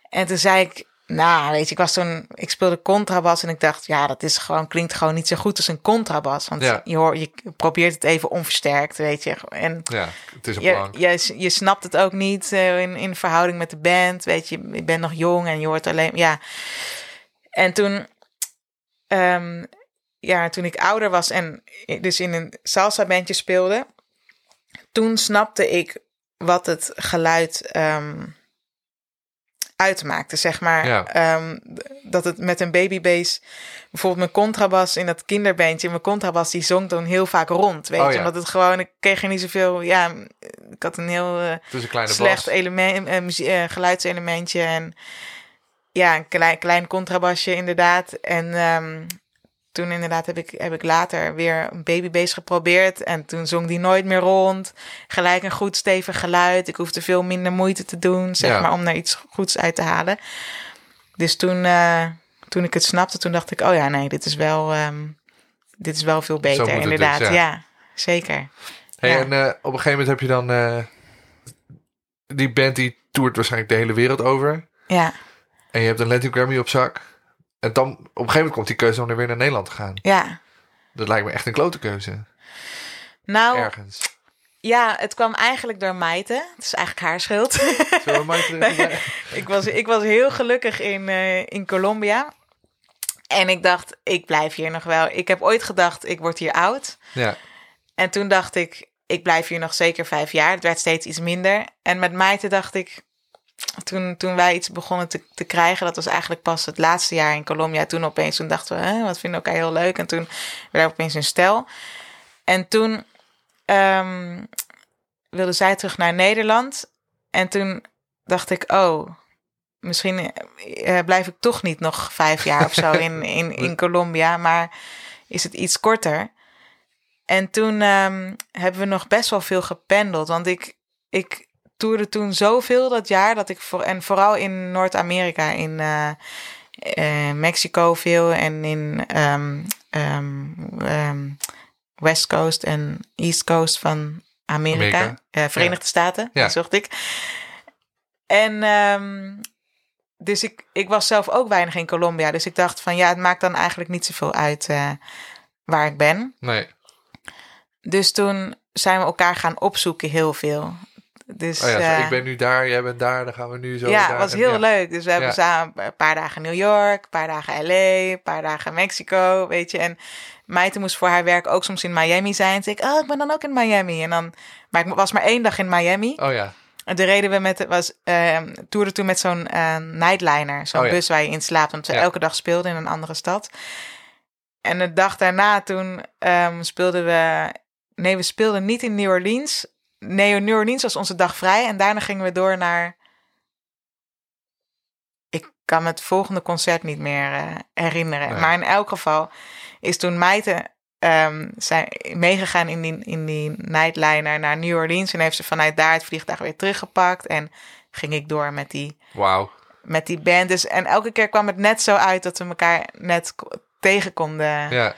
En toen zei ik, nou, weet je, ik was toen, ik speelde contrabas en ik dacht, ja, dat is gewoon, klinkt gewoon niet zo goed als een contrabas. Want Ja. je, hoort, je probeert het even onversterkt, weet je. En ja, het is een je, je, je snapt het ook niet eh, in, in verhouding met de band. Weet je, je bent nog jong en je hoort alleen. Ja. En toen, ehm, ja, toen ik ouder was en dus in een salsa bandje speelde, toen snapte ik wat het geluid ehm, uitmaakte. Zeg maar Ja. ehm, dat het met een babybass, bijvoorbeeld mijn contrabas in dat kinderbandje, mijn contrabas die zong dan heel vaak rond. Weet Oh, je, ja. omdat het gewoon, ik kreeg er niet zoveel, ja, ik had een heel is een kleine slecht bas. element, muzie- eh, geluidselementje en ja, een klein, klein contrabasje inderdaad. En ehm, toen inderdaad heb ik, heb ik later weer een babybass geprobeerd en toen zong die nooit meer rond. Gelijk een goed stevig geluid. Ik hoefde veel minder moeite te doen, zeg Ja. maar, om er iets goeds uit te halen. Dus toen, eh, toen ik het snapte, toen dacht ik, oh ja, nee, dit is wel, ehm, dit is wel veel beter, dus, inderdaad. ja. ja. zeker. Hey, Ja. En eh, op een gegeven moment heb je dan... eh, die band die toert waarschijnlijk de hele wereld over. Ja, En je hebt een Latin Grammy op zak. En dan op een gegeven moment komt die keuze om er weer naar Nederland te gaan. ja. Dat lijkt me echt een klote keuze. Nou, Ergens. Ja, het kwam eigenlijk door Maite. Het is eigenlijk haar schuld. Even bij? ik, was, ik was heel gelukkig in, eh, in Colombia. En ik dacht, ik blijf hier nog wel. Ik heb ooit gedacht, ik word hier oud. Ja, En toen dacht ik, ik blijf hier nog zeker vijf jaar. Het werd steeds iets minder. En met Maite dacht ik, toen, toen wij iets begonnen te, te krijgen, dat was eigenlijk pas het laatste jaar in Colombia. Toen opeens, toen dachten we, hè, wat vinden we elkaar heel leuk. En toen werden we opeens een stel. En toen ehm, wilde zij terug naar Nederland. En toen dacht ik, oh, misschien eh, blijf ik toch niet nog vijf jaar of zo in, in, in Colombia. Maar is het iets korter. En toen ehm, hebben we nog best wel veel gependeld. Want ik, ik toerde toen zoveel dat jaar dat ik voor en vooral in Noord-Amerika, in eh, eh, Mexico veel en in ehm, ehm, ehm, West Coast en East Coast van Amerika, Amerika. eh, Verenigde Staten, Ja. zocht ik. En dus ik, ik was zelf ook weinig in Colombia. Dus ik dacht van ja, het maakt dan eigenlijk niet zoveel uit waar ik ben. nee. Dus toen zijn we elkaar gaan opzoeken heel veel. Dus, Oh ja, zo, eh, ik ben nu daar, jij bent daar, dan gaan we nu zo ja, het was heel leuk. Dus we hebben samen een paar dagen New York, een paar dagen LA, een paar dagen Mexico, weet je. En Meite moest voor haar werk ook soms in Miami zijn. Zei ik, oh, ik ben dan ook in Miami. En dan, maar ik was maar één dag in Miami. Oh ja, En de reden we met, was, toerden toen met zo'n eh, nightliner, zo'n Oh ja. bus waar je in slaapt, we Ja. elke dag speelden in een andere stad. En de dag daarna toen ehm, speelden we, nee, we speelden niet in New Orleans. Nee, New Orleans was onze dag vrij en daarna gingen we door naar, ik kan me het volgende concert niet meer eh, herinneren. Nee. Maar in elk geval is toen Meite ehm, zijn meegegaan in die, in die nightliner naar New Orleans. En heeft ze vanuit daar het vliegtuig weer teruggepakt. En ging ik door met die, wauw. met die band. Dus, en elke keer kwam het net zo uit dat we elkaar net ko- tegen konden Ja,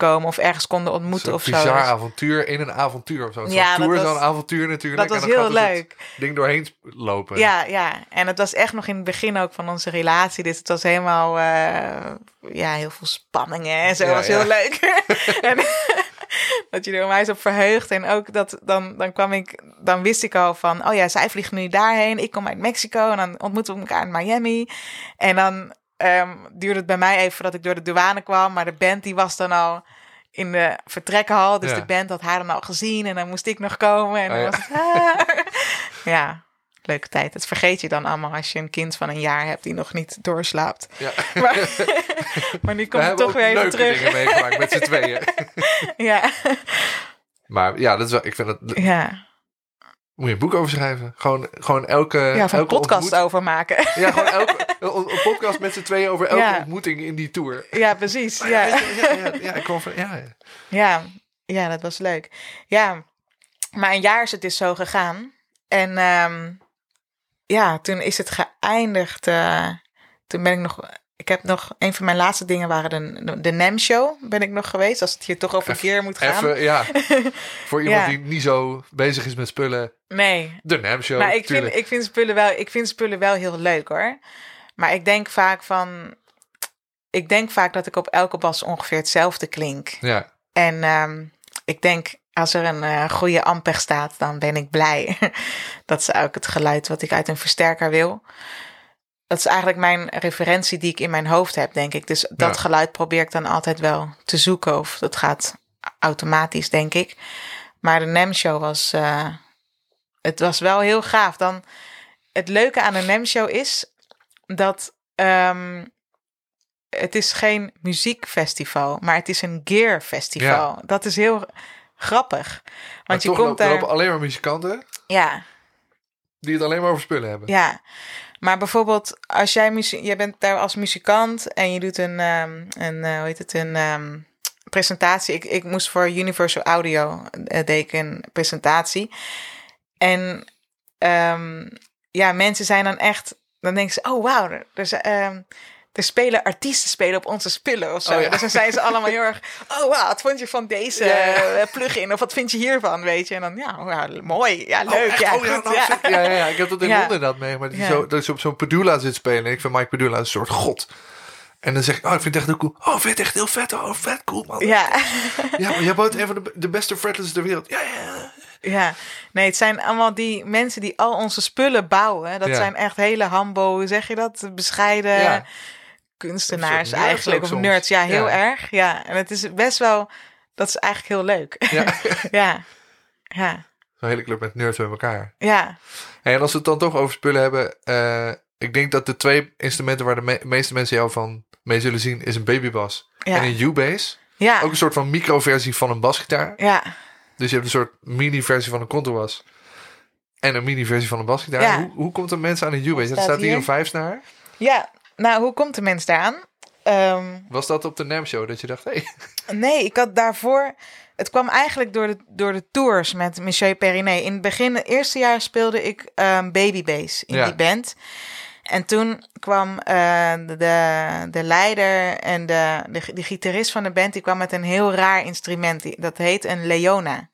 tegenkomen of ergens konden ontmoeten of zo. bizar Dus avontuur in een avontuur of zo. Zo'n Ja, tour, zo'n avontuur natuurlijk. dat was en dan heel dus leuk. het ding doorheen lopen. Ja, ja. En het was echt nog in het begin ook van onze relatie. Dus het was helemaal, eh, ja, heel veel spanningen en zo. Ja, was ja. heel leuk. en dat je er onwijs op verheugt. En ook dat, dan, dan kwam ik, dan wist ik al van, oh ja, zij vliegt nu daarheen. Ik kom uit Mexico en dan ontmoeten we elkaar in Miami. En dan ehm, duurde het bij mij even voordat ik door de douane kwam. Maar de band die was dan al in de vertrekkenhal. Dus Ja. de band had haar dan al gezien. En dan moest ik nog komen. En dan Oh ja. was het, ah. ja, leuke tijd. Dat vergeet je dan allemaal als je een kind van een jaar hebt die nog niet doorslaapt. Ja. Maar, maar nu We komt het toch weer even terug. dingen meegemaakt met z'n tweeën. Ja, Maar ja, dat is wel, ik vind dat... ja. Moet je een boek over schrijven? Gewoon, gewoon elke... ja of een elke podcast ontmoet- over maken. Ja, gewoon elke, een, een podcast met z'n tweeën over elke Ja. ontmoeting in die tour. Ja, precies. Ja, Ja. ja, ja, ja, ik kwam van... Ja, ja. Ja, ja, dat was leuk. Ja, maar een jaar is het dus zo gegaan. En ehm, ja, toen is het geëindigd. eh, toen ben ik nog... Ik heb nog... Een van mijn laatste dingen waren de, de, NAM-show. Ben ik nog geweest. Als het hier toch over gear moet gaan. Even, ja. Voor iemand Ja. die niet zo bezig is met spullen. Nee, De NAM Show, maar ik vind, ik, vind spullen wel, ik vind spullen wel heel leuk hoor. Maar ik denk vaak van... Ik denk vaak dat ik op elke bas ongeveer hetzelfde klink. Ja, En ehm, ik denk, als er een eh, goede ampeg staat, dan ben ik blij. dat is ook het geluid wat ik uit een versterker wil. Dat is eigenlijk mijn referentie die ik in mijn hoofd heb, denk ik. Dus dat Ja. geluid probeer ik dan altijd wel te zoeken. Of dat gaat automatisch, denk ik. Maar de NEM-show was... eh, het was wel heel gaaf. Dan, het leuke aan de NEM-show is dat... ehm, het is geen muziekfestival, maar het is een gearfestival. Dat is heel grappig. maar Want je toch komt lopen, daar... lopen alleen maar muzikanten Ja, die het alleen maar over spullen hebben. ja. Maar bijvoorbeeld, als jij jij bent daar als muzikant en je doet een, ehm, een eh, hoe heet het, een ehm, presentatie. Ik, ik moest voor Universal Audio ik een presentatie. En ehm, ja, mensen zijn dan echt, dan denken ze, oh wauw, er, er spelen artiesten spelen op onze spullen of zo. Oh, ja. Dus dan zijn ze allemaal heel erg, oh wauw, wat vond je van deze Ja, eh, plugin? Of wat vind je hiervan, weet je? En dan, ja, mooi, ja, Oh, leuk, ja, Oh, goed, nou, ja. ja, ja. Ik heb dat in. Londen dat mee. Maar dat, Ja. zo, dat je op zo'n Padula zit spelen. Ik vind Mike Padula een soort god. En dan zeg ik, oh, ik vind het echt heel cool. Oh, ik vind het echt heel vet. Oh, vet cool, man. Ja. Ja, maar jij bouwt een van de, de beste fretless ter wereld. Ja, ja. Ja, nee, het zijn allemaal die mensen die al onze spullen bouwen. Dat Ja. zijn echt hele hambo, zeg je dat? Bescheiden Ja. Kunstenaars eigenlijk. Of nerds, ja, heel Ja. erg. Ja, en het is best wel, dat is eigenlijk heel leuk. Ja. ja, ja, Zo'n hele club met nerds bij elkaar. ja, Hey, en als we het dan toch over spullen hebben. eh, ik denk dat de twee instrumenten waar de me- meeste mensen jou van mee zullen zien... is een babybas ja. en een U-bass. Ja, Ook een soort van microversie van een basgitaar. ja, Dus je hebt een soort mini-versie van een contrabas. En een mini-versie van een basgitaar. Ja. Hoe, hoe komt een mens aan een U-bass? Er staat hier. een vijfsnaar. ja. Nou, hoe komt de mens daaraan? Ehm, Was dat op de NAM show dat je dacht... Hey, Nee, ik had daarvoor. Het kwam eigenlijk door de, door de tours met Michel Perinet. In het begin, het eerste jaar speelde ik ehm Baby Bass in Ja. die band. En toen kwam eh, de, de leider en de, de, de gitarist van de band... die kwam met een heel raar instrument. Dat heet een leona.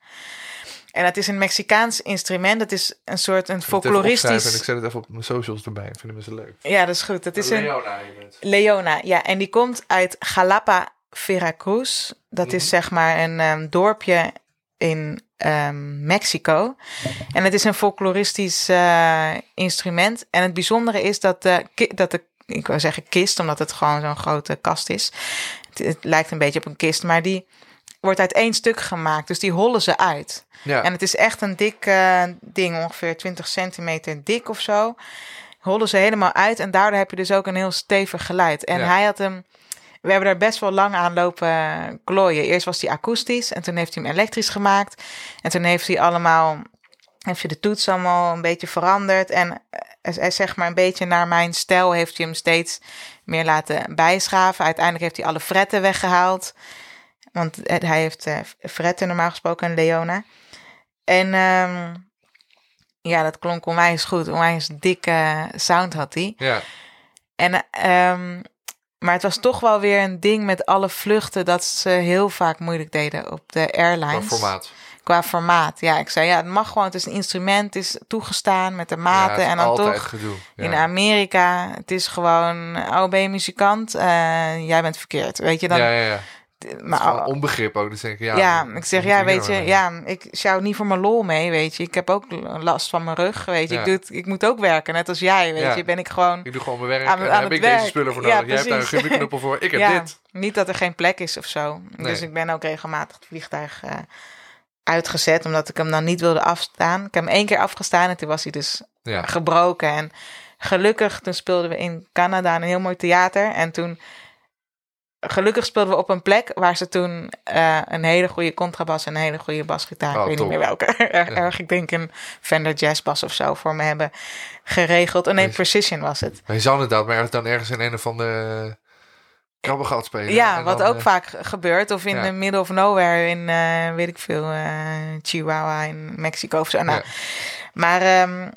En dat is een Mexicaans instrument. Dat is een soort een Ik En ik folkloristisch... zet het even op mijn socials erbij. Vinden mensen leuk. Ja, dat is goed. Het is een... Leona, je bent. Leona, ja. En die komt uit Jalapa, Veracruz. Dat is Mhm. zeg maar een ehm, dorpje in ehm, Mexico. En het is een folkloristisch eh, instrument. En het bijzondere is dat de, dat de ik wil zeggen kist, omdat het gewoon zo'n grote kast is. Het, het lijkt een beetje op een kist, maar die wordt uit één stuk gemaakt. Dus die hollen ze uit. Ja, En het is echt een dik eh, ding, ongeveer 20 centimeter dik of zo. Hollen ze helemaal uit en daardoor heb je dus ook een heel stevig geluid. En Ja. hij had hem, we hebben daar best wel lang aan lopen klooien. Eerst was hij akoestisch en toen heeft hij hem elektrisch gemaakt. En toen heeft hij allemaal, heeft hij de toets allemaal een beetje veranderd. En eh, zeg maar een beetje naar mijn stijl heeft hij hem steeds meer laten bijschaven. Uiteindelijk heeft hij alle fretten weggehaald. Want hij heeft eh, fretten normaal gesproken, een Leona. En ehm, ja, dat klonk onwijs goed. Onwijs dikke sound had hij. ja. En ehm, maar het was toch wel weer een ding met alle vluchten dat ze heel vaak moeilijk deden op de Qua airlines. formaat. Qua formaat. Ja, ik zei ja, het mag gewoon. Het is een instrument, het is toegestaan met de Ja, maten. is en dan toch gedoe. Ja. in Amerika, het is gewoon, oh ben je muzikant? Eh, jij bent verkeerd. Weet je dan? ja, ja, ja. Maar, Gewoon onbegrip ook. Dus denk ik, ja, ja, ik zeg, ja, weet nou je, mee? ja, ik sjouw niet voor mijn lol mee, weet je. Ik heb ook last van mijn rug, weet je. Ja. Ik, doe het, ik moet ook werken, net als jij, weet Ja. je. Ben ik gewoon... Ik doe gewoon mijn werk Aan- en aan daar heb ik deze spullen voor Ja, nodig. Jij hebt daar een precies. gummiknuppel voor. Ik heb dit. niet dat er geen plek is of zo. Nee. Dus ik ben ook regelmatig het vliegtuig eh, uitgezet, omdat ik hem dan niet wilde afstaan. Ik heb hem één keer afgestaan en toen was hij dus gebroken. En gelukkig, toen speelden we in Canada in een heel mooi theater. En toen, gelukkig speelden we op een plek waar ze toen eh, een hele goede contrabas en een hele goede basgitaar, Oh, ik weet top. niet meer welke, erg, ik denk een Fender Jazzbas of zo, voor me hebben geregeld. Oh nee, Nice. Precision was het. Maar je zou inderdaad maar ergens dan ergens in een of andere krabbengat spelen. Ja, wat dan, ook eh, vaak ge- gebeurt. Of in ja. de middle of nowhere in, eh, weet ik veel, eh, Chihuahua in Mexico of zo. Nou, Ja. Maar ehm,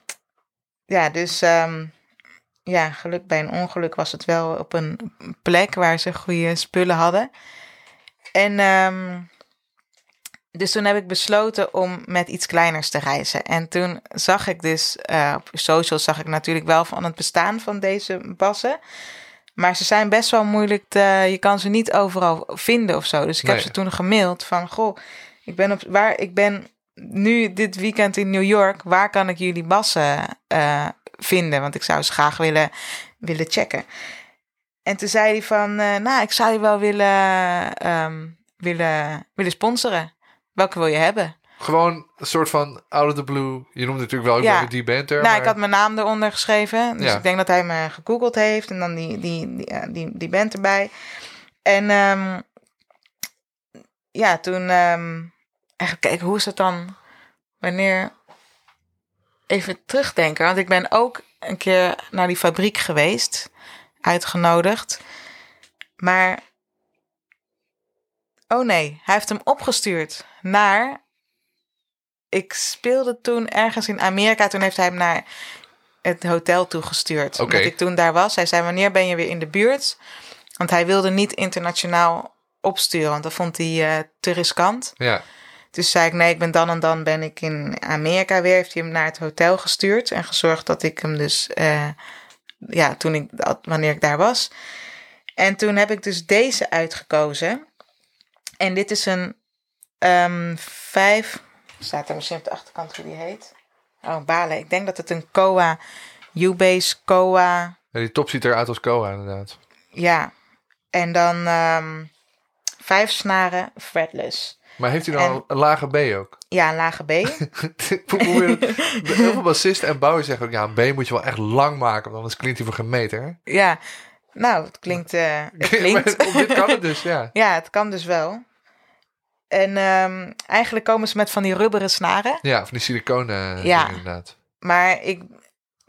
ja, dus ehm, ja, geluk bij een ongeluk was het wel op een plek waar ze goede spullen hadden. En ehm, dus toen heb ik besloten om met iets kleiners te reizen. En toen zag ik dus, eh, op socials zag ik natuurlijk wel van het bestaan van deze bassen. Maar ze zijn best wel moeilijk, te, je kan ze niet overal vinden of zo. Dus ik heb ze toen gemaild van, goh, ik ben, op, waar, ik ben nu dit weekend in New York. Waar kan ik jullie bassen eh, vinden? Want ik zou ze graag willen, willen checken. En toen zei hij van, eh, nou, ik zou je wel willen, ehm, willen, willen sponsoren. Welke wil je hebben? Gewoon een soort van out of the blue. Je noemt natuurlijk wel Ja. die band er. nou, maar- ik had mijn naam eronder geschreven. Dus Ja. ik denk dat hij me gegoogeld heeft. En dan die, die, die, ja, die, die band erbij. En ehm, ja, toen... ehm even kijken, hoe is het dan... Wanneer... Even terugdenken. Want ik ben ook een keer naar die fabriek geweest. Uitgenodigd. Maar... Oh nee, hij heeft hem opgestuurd naar ik speelde toen ergens in Amerika. Toen heeft hij hem naar het hotel toegestuurd. Oké. Omdat ik toen daar was. Hij zei, wanneer ben je weer in de buurt? Want hij wilde niet internationaal opsturen. Want dat vond hij eh, te riskant. Ja, Dus zei ik, nee, ik ben dan en dan ben ik in Amerika weer. Heeft hij hem naar het hotel gestuurd. En gezorgd dat ik hem dus... eh, ja, toen ik, dat- wanneer ik daar was. En toen heb ik dus deze uitgekozen. En dit is een ehm vijf... Staat er misschien op de achterkant hoe die heet? Oh, balen. Ik denk dat het een Koa... U-Base Koa... Ja, die top ziet eruit als Koa inderdaad. Ja. En dan ehm, vijf snaren fretless. Maar heeft hij dan En- een lage B ook? Ja, een lage B. Heel veel bassisten en bouwers zeggen ook... Ja, een B moet je wel echt lang maken. Want anders klinkt hij voor geen meter. ja. Nou, het klinkt... eh, het klinkt. Dit kan het dus, ja. Ja, het kan dus wel. En ehm, eigenlijk komen ze met van die rubberen snaren. Ja, van die siliconen Ja. inderdaad. Maar ik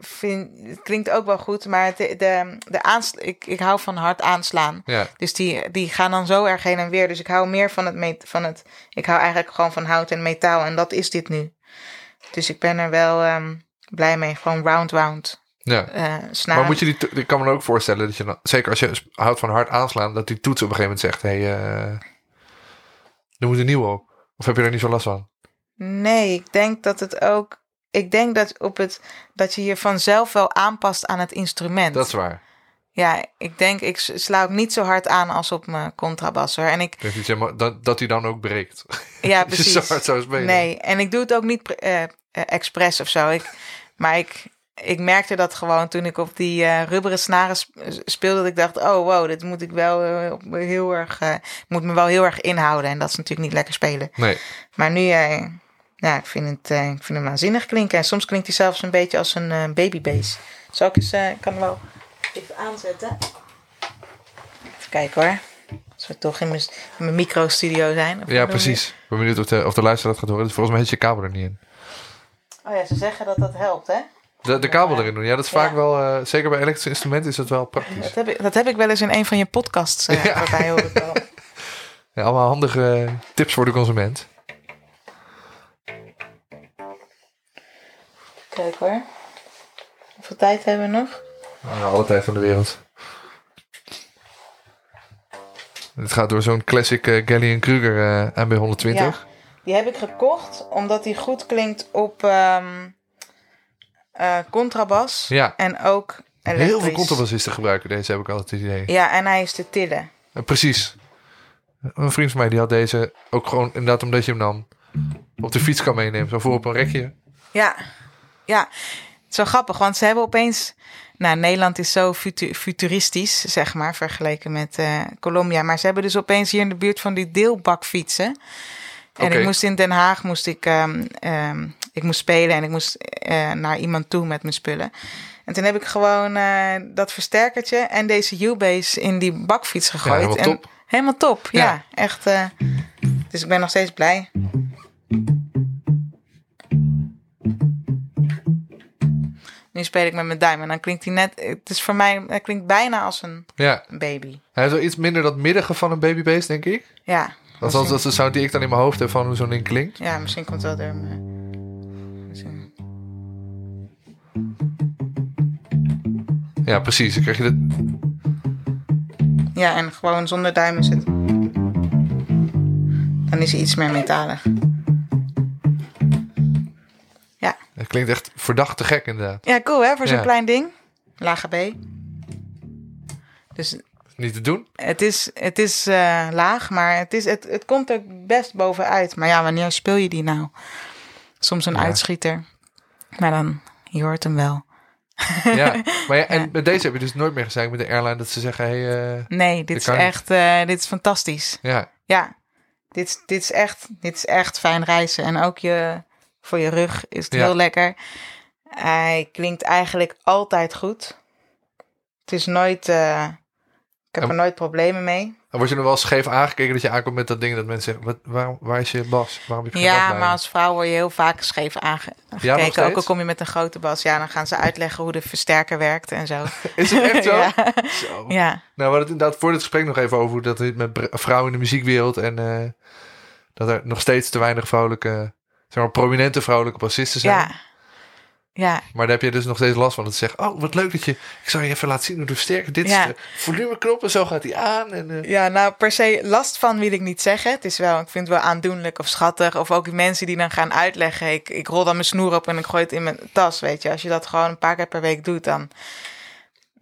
vind, het klinkt ook wel goed. Maar de, de aansl ik, ik hou van hard aanslaan. Ja, Dus die, die gaan dan zo erg heen en weer. Dus ik hou meer van het, van het. Ik hou eigenlijk gewoon van hout en metaal. En dat is dit nu. Dus ik ben er wel ehm, blij mee. Gewoon round, round. ja. eh. Maar moet je die, ik kan me ook voorstellen dat je dan, zeker als je houdt van hard aanslaan, dat die toets op een gegeven moment zegt: hé, hey, eh, er moet een nieuwe op. Of heb je er niet zo last van? Nee, ik denk dat het ook. Ik denk dat, op het, dat je je vanzelf wel aanpast aan het instrument. Dat is waar. Ja, ik denk, ik sla ook niet zo hard aan als op mijn contrabas hoor. En ik, dat, maar- dat, dat die dan ook breekt. ja, precies. zo hard zou spelen. Nee, en ik doe het ook niet eh, expres of zo. Ik, maar ik, ik merkte dat gewoon toen ik op die eh, rubberen snaren sp- speelde. Dat ik dacht, oh wow, dit moet ik wel heel erg, moet me wel heel erg inhouden. En dat is natuurlijk niet lekker spelen. Nee. Maar nu, eh, ja, ik vind, het, eh, ik vind hem waanzinnig klinken. En soms klinkt hij zelfs een beetje als een babybass. Zal ik eens, eh, ik kan hem wel even aanzetten. Even kijken hoor. Als we toch in mijn, in mijn micro-studio zijn. Ja, precies. Ik ben benieuwd of de, of de luisteraar dat gaat horen. Volgens mij zit je kabel er niet in. Oh ja, ze zeggen dat dat helpt, hè? De, de kabel erin doen. Ja, dat is vaak Ja. wel, zeker bij elektrische instrumenten is dat wel praktisch. Dat heb ik, dat heb ik wel eens in een van je podcasts uh, Ja. voorbij horen komen. Ja, allemaal handige tips voor de consument. Kijk hoor. Hoeveel tijd hebben we nog? Ja, alle tijd van de wereld. Het gaat door zo'n classic uh, Kruger uh, MB 120. die heb ik gekocht omdat die goed klinkt op um, uh, contrabas. Ja. En ook elektrisch. Heel veel contrabassisten gebruiken deze, heb ik altijd het idee. Ja, en hij is te tillen. precies. Een vriend van mij die had deze ook gewoon inderdaad omdat je hem dan op de fiets kan meenemen. Zo voor op een rekje. Ja, ja. Zo grappig, want ze hebben opeens... Nou, Nederland is zo futuristisch, zeg maar, vergeleken met uh, Colombia. Maar ze hebben dus opeens hier in de buurt van die deelbakfietsen. En ik moest in Den Haag, moest ik, um, um, ik moest spelen en ik moest uh, naar iemand toe met mijn spullen. En toen heb ik gewoon uh, dat versterkertje en deze U-base in die bakfiets gegooid. Ja, helemaal en top. Helemaal top, ja. Ja. echt. Dus ik ben nog steeds blij. Nu speel ik met mijn duim en dan klinkt hij net. Het is voor mij, het klinkt bijna als een Ja. baby. Hij is wel iets minder dat middige van een babybeest, denk ik. Ja. Althans, dat is de sound die ik dan in mijn hoofd heb van hoe zo'n ding klinkt. Ja, misschien komt het wel door. Ja, precies. Dan krijg je de... Ja, en gewoon zonder duim is het. Dan is hij iets meer metalig. Ja. Het klinkt echt verdacht te gek inderdaad. Ja, cool hè, voor zo'n Ja. klein ding. Lage B. Dus Niet te doen. het is, het is eh, laag, maar het, is, het, het komt er best bovenuit. Maar ja, wanneer speel je die nou? Soms een Ja. uitschieter. Maar dan, je hoort hem wel. Ja. Maar ja, en met deze heb je dus nooit meer gezegd met de airline dat ze zeggen: hey, eh, Nee, dit is echt, eh, dit is fantastisch. ja, Ja, dit, is- dit, is echt, dit is echt fijn reizen. En ook je, voor je rug is het Ja. heel lekker. Hij klinkt eigenlijk altijd goed. Het is nooit, eh, ik heb En- er nooit problemen mee. dan word je nog wel scheef aangekeken dat je aankomt met dat ding dat mensen zeggen: wat, waar, waar is je bas? Waarom heb je geen Ja, maar als vrouw word je heel vaak scheef aangekeken. ook steeds? al kom je met een grote bas. Ja, dan gaan ze uitleggen hoe de versterker werkt en zo. Is het echt zo? ja. Zo. ja, Nou, we hadden het inderdaad voor dit gesprek nog even over hoe dat het met vrouwen in de muziekwereld en eh, dat er nog steeds te weinig vrouwelijke, zeg maar, prominente vrouwelijke bassisten zijn. ja. Ja, Maar daar heb je dus nog steeds last van. Dat ze zeggen, oh, wat leuk dat je... Ik zal je even laten zien hoe de versterker... Dit Ja. is de volumeknop en zo gaat hij aan. En, eh, Ja, nou per se last van wil ik niet zeggen. Het is wel, ik vind het wel aandoenlijk of schattig. Of ook die mensen die dan gaan uitleggen. Ik, ik rol dan mijn snoer op en ik gooi het in mijn tas, weet je. Als je dat gewoon een paar keer per week doet, dan...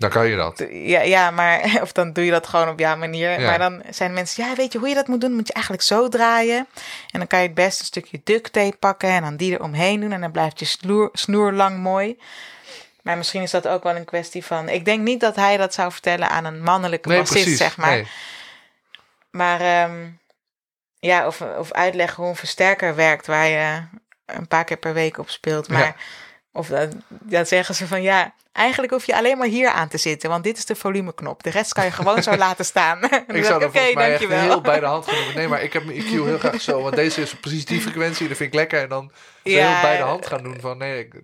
Dan kan je dat. Ja, ja maar... Of dan doe je dat gewoon op jouw manier. Ja. Maar dan zijn mensen... Ja, weet je hoe je dat moet doen? Moet je eigenlijk zo draaien. En dan kan je het best een stukje duct tape pakken... en dan die eromheen doen. En dan blijft je snoer, snoer lang mooi. Maar misschien is dat ook wel een kwestie van... Ik denk niet dat hij dat zou vertellen aan een mannelijke Nee, bassist, precies. zeg maar. Nee. Maar ehm, ja, of, of uitleggen hoe een versterker werkt waar je een paar keer per week op speelt. Maar Ja. Of dan, dan zeggen ze van ja, eigenlijk hoef je alleen maar hier aan te zitten, want dit is de volumeknop. De rest kan je gewoon zo laten staan. Ik zou dat volgens mij echt heel bij de hand genomen. Nee, maar ik heb mijn EQ heel graag zo. Want deze is precies die frequentie. Dat vind ik lekker. En dan Ja. heel bij de hand gaan doen van... Nee, ik,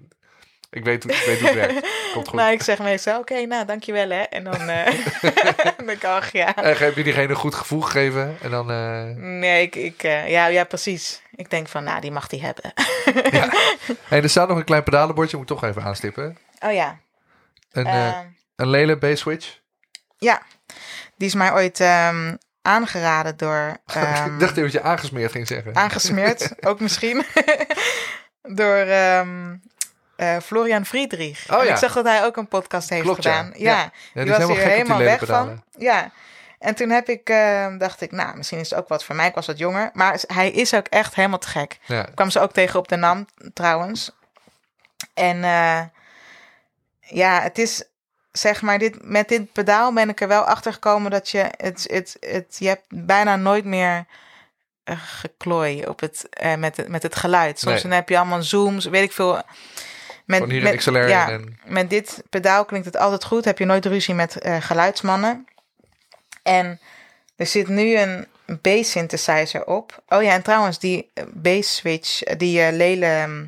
ik, weet, hoe, ik weet hoe het werkt. Komt goed. Nou, ik zeg meestal, oké, nou, dankjewel hè. En dan, eh dan denk ik, ja. En heb je diegene een goed gevoel gegeven. En dan... eh, Nee, ik, ik eh, ja, ja, precies. Ik denk van, nou, die mag die hebben. Hey, er staat nog een klein pedalenbordje. Moet ik toch even aanstippen. Oh ja. Een, eh Eh, een Lele bass switch. ja, die is mij ooit ehm, aangeraden door... ik ehm, dacht even dat je aangesmeerd ging zeggen. aangesmeerd, ook misschien, door ehm, eh, Florian Friedrich. Oh En ja. Ik zag dat hij ook een podcast heeft Klopt, gedaan. Ja. Ja, Ja, die was helemaal hier helemaal weg pedalen. van. Ja, en toen heb ik, ehm, dacht ik, nou, misschien is het ook wat voor mij. Ik was wat jonger, maar hij is ook echt helemaal te gek. Ja. Ik kwam ze ook tegen op de NAM trouwens. En eh, ja, het is zeg maar, dit, met dit pedaal ben ik er wel achter gekomen dat je het, het, het, je hebt bijna nooit meer eh, geklooi op het, met, het, met het geluid. Soms Nee. dan heb je allemaal zooms, weet ik veel. Met, met, ja, en... met dit pedaal klinkt het altijd goed. Heb je nooit ruzie met eh, geluidsmannen. En er zit nu een bass synthesizer op. Oh ja, en trouwens, die eh, bass switch, eh, die eh, Lele, ehm,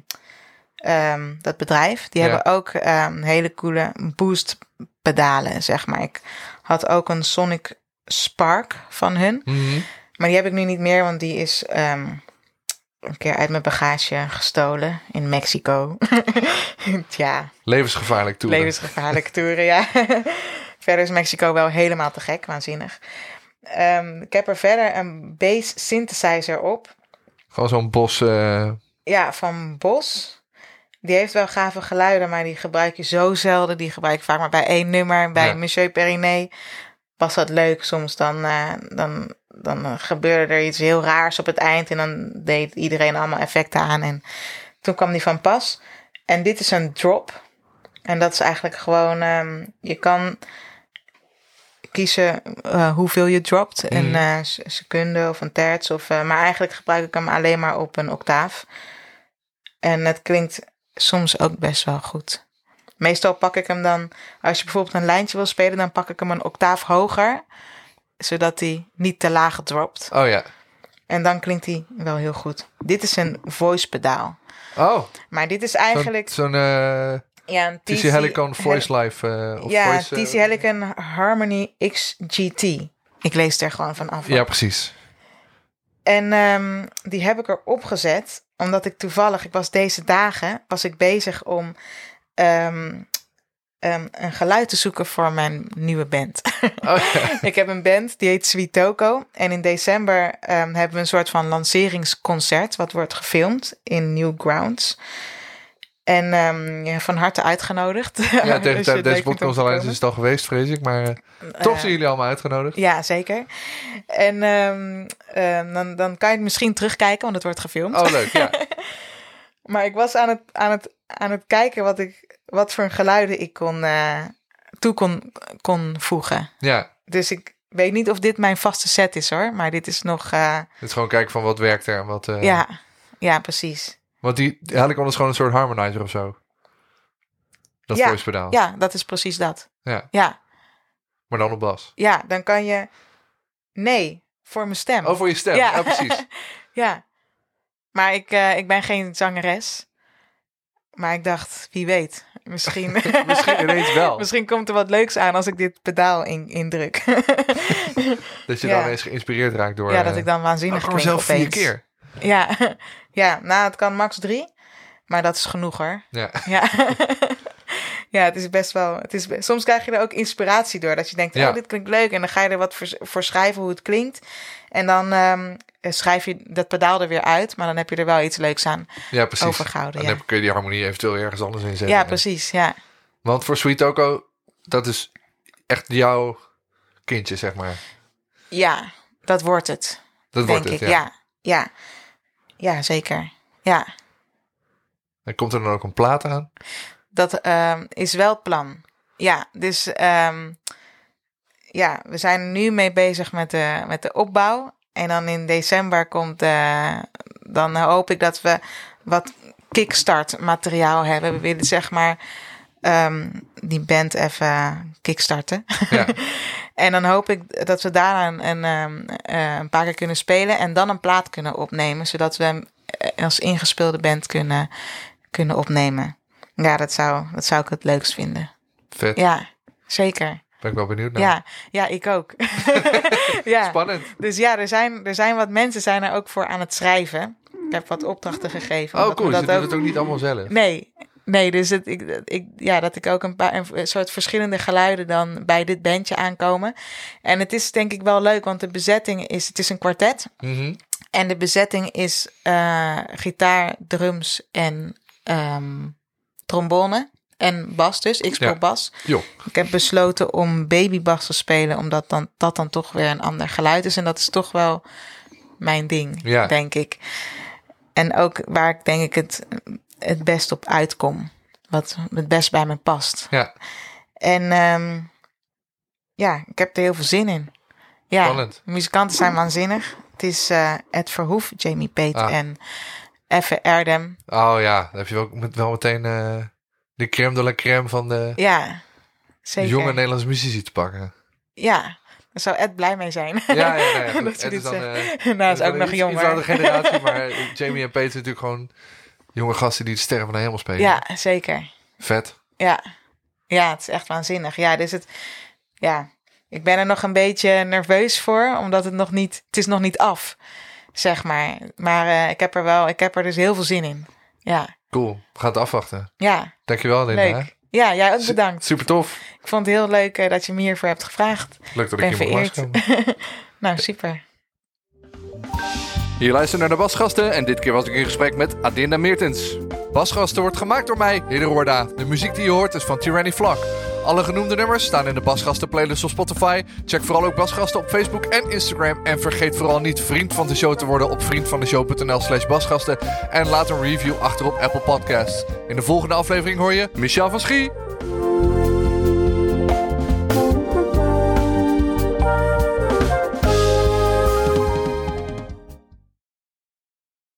ehm, dat bedrijf, die Ja. hebben ook ehm, hele coole boost pedalen, zeg maar. Ik had ook een Sonic Spark van hun. Mhm. Maar die heb ik nu niet meer, want die is ehm, een keer uit mijn bagage gestolen in Mexico. Tja, Levensgevaarlijk toe. levensgevaarlijke toeren, ja. Verder is Mexico wel helemaal te gek, waanzinnig. ehm, ik heb er verder een bass synthesizer op. Gewoon zo'n bos. eh, Ja, van Bos. Die heeft wel gave geluiden, maar die gebruik je zo zelden. Die gebruik ik vaak maar bij één nummer. Bij Ja. Monsieur Periné was dat leuk. Soms dan, eh, dan, dan eh, gebeurde er iets heel raars op het eind. En dan deed iedereen allemaal effecten aan. En toen kwam die van pas. En dit is een drop. En dat is eigenlijk gewoon... ehm, je kan kiezen eh, hoeveel je dropt. Mhm. Een eh, s- seconde of een terts. Of, maar eigenlijk gebruik ik hem alleen maar op een octaaf. En het klinkt soms ook best wel goed. Meestal pak ik hem dan, als je bijvoorbeeld een lijntje wil spelen, dan pak ik hem een octaaf hoger, zodat hij niet te laag dropt. Oh ja. En dan klinkt hij wel heel goed. Dit is een voice pedaal. Oh, Maar dit is eigenlijk zo'n eh, ja, een TC Helicon Voice Live. eh, of Ja, voice, eh, TC Helicon Harmony XGT. Ik lees er gewoon van af. Ja, precies. En ehm, die heb ik erop gezet, omdat ik toevallig, ik was deze dagen, was ik bezig om ehm, ehm, een geluid te zoeken voor mijn nieuwe band. Oh ja. ik heb een band die heet Sweet Toko. En in december ehm, hebben we een soort van lanceringsconcert, wat wordt gefilmd in Newgrounds. En ehm, ja, van harte uitgenodigd. Ja, tegen de deze podcast al eens is het al geweest, vrees ik. Maar eh, toch Eh, zijn jullie allemaal uitgenodigd. Ja, zeker. En dan, dan kan je het misschien terugkijken, want het wordt gefilmd. Oh, leuk. Ja. Maar ik was aan het, aan het, aan het kijken wat, ik, wat voor geluiden ik kon, eh, toe kon, kon voegen. ja. Dus ik weet niet of dit mijn vaste set is hoor. Maar dit is nog. eh, Het is gewoon kijken van wat werkt er en wat... eh, ja, ja, precies. Want die die Helicon is gewoon een soort harmonizer of zo. Dat Ja, voice pedaal. Ja, dat is precies dat. Ja. Ja, Maar dan op bas. ja dan kan je. Nee, voor mijn stem. Oh, voor je stem. Ja, precies. ja. Maar ik, ik ben geen zangeres. Maar ik dacht, wie weet. Misschien, Misschien ineens wel. Misschien komt er wat leuks aan als ik dit pedaal in, indruk. Dat je Ja. dan ineens geïnspireerd raakt door... ja, dat ik dan waanzinnig oh, klink zelf vier opeens. keer. Ja. ja, nou, het kan max drie. Maar dat is genoeg hoor. Ja. Ja. ja, het is best wel... Het is, soms krijg je er ook inspiratie door. Dat je denkt, Ja. oh, dit klinkt leuk. En dan ga je er wat voor, voor schrijven hoe het klinkt. En dan ehm, schrijf je dat pedaal er weer uit. Maar dan heb je er wel iets leuks aan ja, precies. overgehouden. Dan Ja, heb, kun je die harmonie eventueel ergens anders in zetten. ja precies. Ja. Want voor Sweet Toko, dat is echt jouw kindje, zeg maar. ja, dat wordt het. Dat denk wordt het, ik. ja. Ja. ja. Ja, zeker. Ja. En komt er dan ook een plaat aan? Dat ehm, is wel het plan. Ja, dus ehm, ja, we zijn nu mee bezig met de, met de opbouw. En dan in december komt, eh, dan hoop ik dat we wat kickstart materiaal hebben. We willen zeg maar ehm, die band even kickstarten. Ja. en dan hoop ik dat we daarna een, een, ehm, eh, een paar keer kunnen spelen en dan een plaat kunnen opnemen. Zodat we hem eh, als ingespeelde band kunnen, kunnen opnemen. Ja, dat zou, dat zou ik het leukst vinden. Vet. Ja, zeker. Ben ik wel benieuwd naar. Ja, ja ik ook. ja. Spannend. Dus ja, er zijn, er zijn wat mensen zijn er ook voor aan het schrijven. Ik heb wat opdrachten gegeven. Oh, cool. we Ze doen het ook niet allemaal zelf. Nee, nee dus het, ik, ik, ja, dat ik ook een paar een soort verschillende geluiden dan bij dit bandje aankomen. En het is denk ik wel leuk, want de bezetting is, het is een kwartet. Mhm. En de bezetting is eh, gitaar, drums en ehm, trombone. En bas dus, ik speel Ja. bas. Ik heb besloten om babybas te spelen, omdat dan, dat dan toch weer een ander geluid is. En dat is toch wel mijn ding, Ja. denk ik. En ook waar ik denk ik het, het best op uitkom. Wat het best bij me past. Ja, En ehm, ja, ik heb er heel veel zin in. Ja, Spannend. muzikanten zijn waanzinnig. Het is eh Ed Verhoef, Jamie Pate Ah. en Effe Erdem. oh ja. Dan heb je wel, met- wel meteen eh, de crème de la crème van de Ja, zeker. jonge Nederlandse muzici te pakken. Ja, daar zou Ed blij mee zijn. Ja, ja, ja. Dat is dan, zegt. eh, nou, is ook nog iets- jong, iets generatie, maar eh, Jamie en Peter natuurlijk gewoon jonge gasten die de sterren van de hemel spelen. Ja, zeker. Vet. Ja. ja, het is echt waanzinnig. Ja, dus het... Ja, ik ben er nog een beetje nerveus voor, omdat het nog niet... Het is nog niet af, zeg maar. Maar eh, ik heb er wel... Ik heb er dus heel veel zin in. Ja, Cool. We gaan het afwachten. ja, Dankjewel, Linda. leuk. Ja, jij ook bedankt. Super tof. Ik vond het heel leuk eh, dat je me hiervoor hebt gevraagd. Leuk dat Ik ik ben hier langskomen. Nou, super. Je luistert naar de Basgasten en dit keer was ik in gesprek met Adinda Meertens. Basgasten wordt gemaakt door mij, Hidde De muziek die je hoort is van Tyranny Flak. Alle genoemde nummers staan in de Basgasten playlist op Spotify. Check vooral ook Basgasten op Facebook en Instagram. En vergeet vooral niet vriend van de show te worden op vriendvandeshow.nl slash basgasten. En laat een review achter op Apple Podcasts. In de volgende aflevering hoor je Michel van Schie.